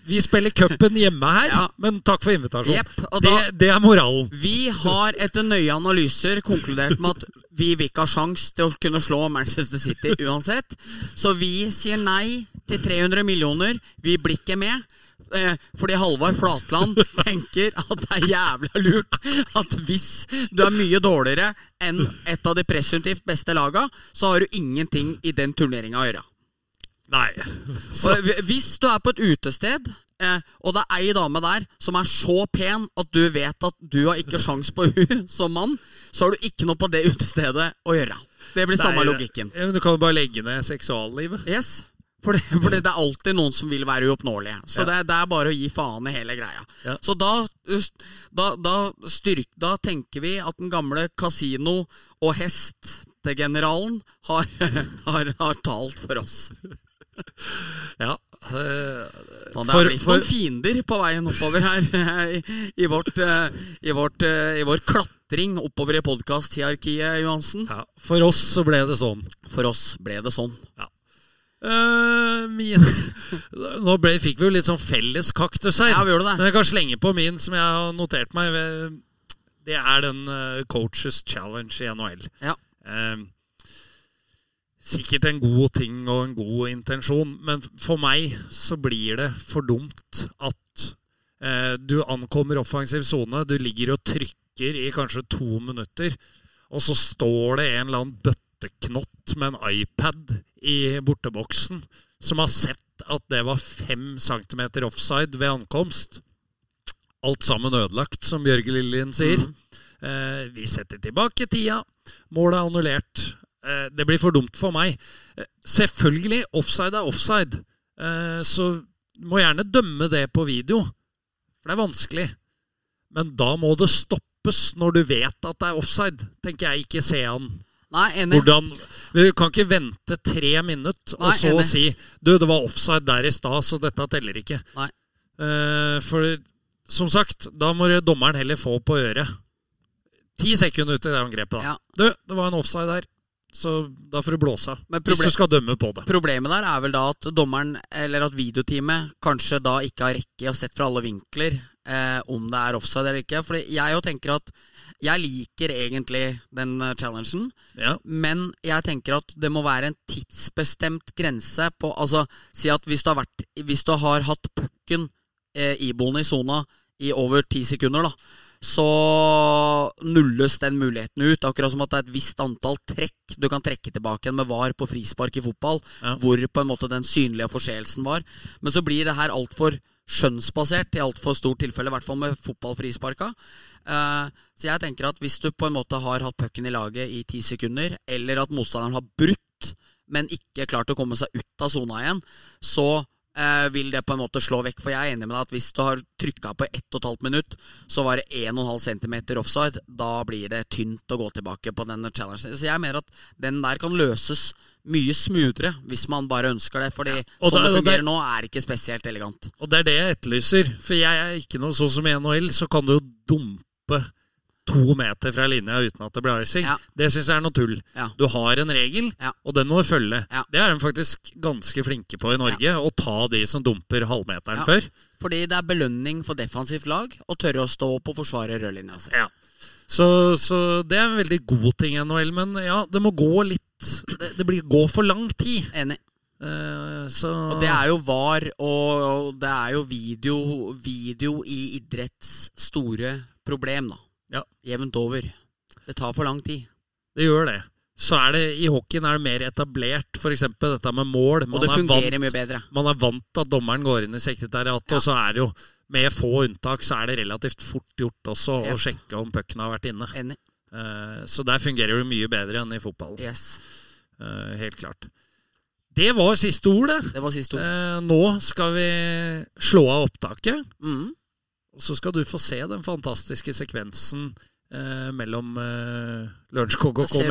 vi, spiller cupen hjemme her, ja. men takk for invitasjonen. Yep, da, det, det, er moralen. Vi har etter nøye analyser konkludert med at vi vil ikke ha sjanse til å kunne slå Manchester City uansett. Så vi sier nei til 300 millioner. Vi blir ikke med. Eh, fordi Halvard Flatland tenker at det er jævla lurt at hvis du er mye dårligere enn et av de presumptivt beste laga, så har du ingenting i den turneringa å gjøre. Nei. Så. Hvis du er på et utested, eh, og det er ei dame der som er så pen at du vet at du har ikke sjans på hun som mann, så har du ikke noe på det utestedet å gjøre. Det blir Nei, samme logikken. Du kan jo bare legge ned seksuallivet. Yes for det, for det, er alltid noen som vil være uoppnåelige. Så ja. det, det, er bare å gi faen i hele greia. Ja. Så da, da, da, styrk, da, tenker vi at den gamle kasino- og hestegeneralen har, har, har talt for oss. ja. Uh, Fan, det er blitt noen fiender på veien oppover her i, i, vårt, uh, i, vårt, i vår klatring oppover i podkast-hierarkiet, Johansen. Ja, for oss så ble det sånn. For oss ble det sånn. Ja. Uh, min Nå ble, fikk vi jo litt sånn felles kaktus her. Ja, vi gjorde det. Men jeg kan slenge på min, som jeg har notert meg. Det er den uh, Coaches Challenge i NHL. Ja. Uh, sikkert en god ting og en god intensjon, men for meg så blir det for dumt at du ankommer offensiv sone, du ligger og trykker i kanskje to minutter, og så står det en eller annen bøtteknott med en iPad i borteboksen som har sett at det var fem centimeter offside ved ankomst. Alt sammen ødelagt, som Bjørge Lillien sier. Mm. Eh, vi setter tilbake tida. Målet er annullert. Eh, det blir for dumt for meg. Eh, selvfølgelig, offside er offside. Eh, så må gjerne dømme det på video, for det er vanskelig. Men da må det stoppes når du vet at det er offside. Tenker jeg ikke se an Nei, enig. Hvordan, vi kan ikke vente tre minutter og så enig. si Du, det var offside der i stad, så dette teller ikke. Uh, for som sagt, da må dommeren heller få på øret. Ti sekunder ut i det angrepet. da. Ja. Du, det var en offside der. Så da får du blåse av. Hvis du skal dømme på det. Problemet der er vel da at dommeren, eller at videoteamet, kanskje da ikke har rekke å sett fra alle vinkler eh, om det er offside eller ikke. Fordi jeg jo tenker at jeg liker egentlig den eh, challengen, ja. men jeg tenker at det må være en tidsbestemt grense på Altså, si at hvis du har, vært, hvis du har hatt pucken eh, iboende i sona i over ti sekunder, da, så nulles den muligheten ut. Akkurat som at det er et visst antall trekk du kan trekke tilbake igjen med VAR på frispark i fotball, Ja. hvor på en måte den synlige forseelsen var. Men så blir det her altfor skjønnsbasert i altfor stort tilfelle, i hvert fall med fotballfrisparka. Eh, så jeg tenker at hvis du på en måte har hatt pucken i laget i ti sekunder, eller at motstanderen har brutt, men ikke klart å komme seg ut av sona igjen, så eh, vil det på en måte slå vekk. For jeg er enig med deg at hvis du har trykka på 1 12 minutt, så var det 1,5 cm offside. Da blir det tynt å gå tilbake på den challengen. Så jeg mener at den der kan løses mye smoothere hvis man bare ønsker det. Fordi ja. sånn da- det fungerer nå, er ikke spesielt elegant. Og det er det jeg etterlyser. For jeg er ikke noe sånn som i NHL, så kan du jo dumpe to meter fra linja uten at det blir icing. Ja. Det syns jeg er noe tull. Ja. Du har en regel, og den må du følge. Det er de faktisk ganske flinke på i Norge, å ta de som dumper halvmeteren før. Fordi det er belønning for defensivt lag å tørre å stå opp og forsvare rødlinja si. Ja. Så, så det er en veldig god ting i NHL, men ja, det må gå litt Det, det blir går for lang tid. Enig. Uh, så Og det er jo VAR, og det er jo video, video i idretts store problem, da. Ja. Jevnt over. Det tar for lang tid. Det gjør det. Så er det i hockeyen er det mer etablert, f.eks. dette med mål. Og det er fungerer vant- mye bedre. Man er vant til at dommeren går inn i sekretariatet, Ja. og så er det jo med få unntak så er det relativt fort gjort også Ja. å sjekke om pucken har vært inne. Enig. Eh, Så der fungerer det mye bedre enn i fotball. Yes. Eh, Helt klart. Det var siste ord, det. Det var siste ord. Eh, Nå skal vi slå av opptaket, Mm. og så skal du få se den fantastiske sekvensen eh, mellom eh, Lørenskog og Komet.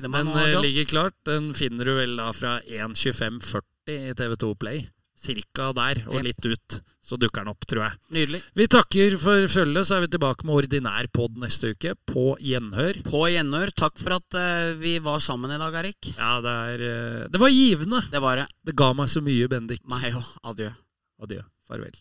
den Den nå. ligger klart. Den finner du vel da fra 1.25,40 i TV2 Play. Cirka der, og litt ut. Så dukker den opp, tror jeg. Nydelig. Vi takker for følget, så er vi tilbake med ordinær pod neste uke. På gjenhør. På gjenhør. Takk for at uh, vi var sammen i dag, Erik. Ja, det er uh, Det var givende. Det var det. Det ga meg så mye, Bendik. Meg òg. Adjø. Adjø. Farvel.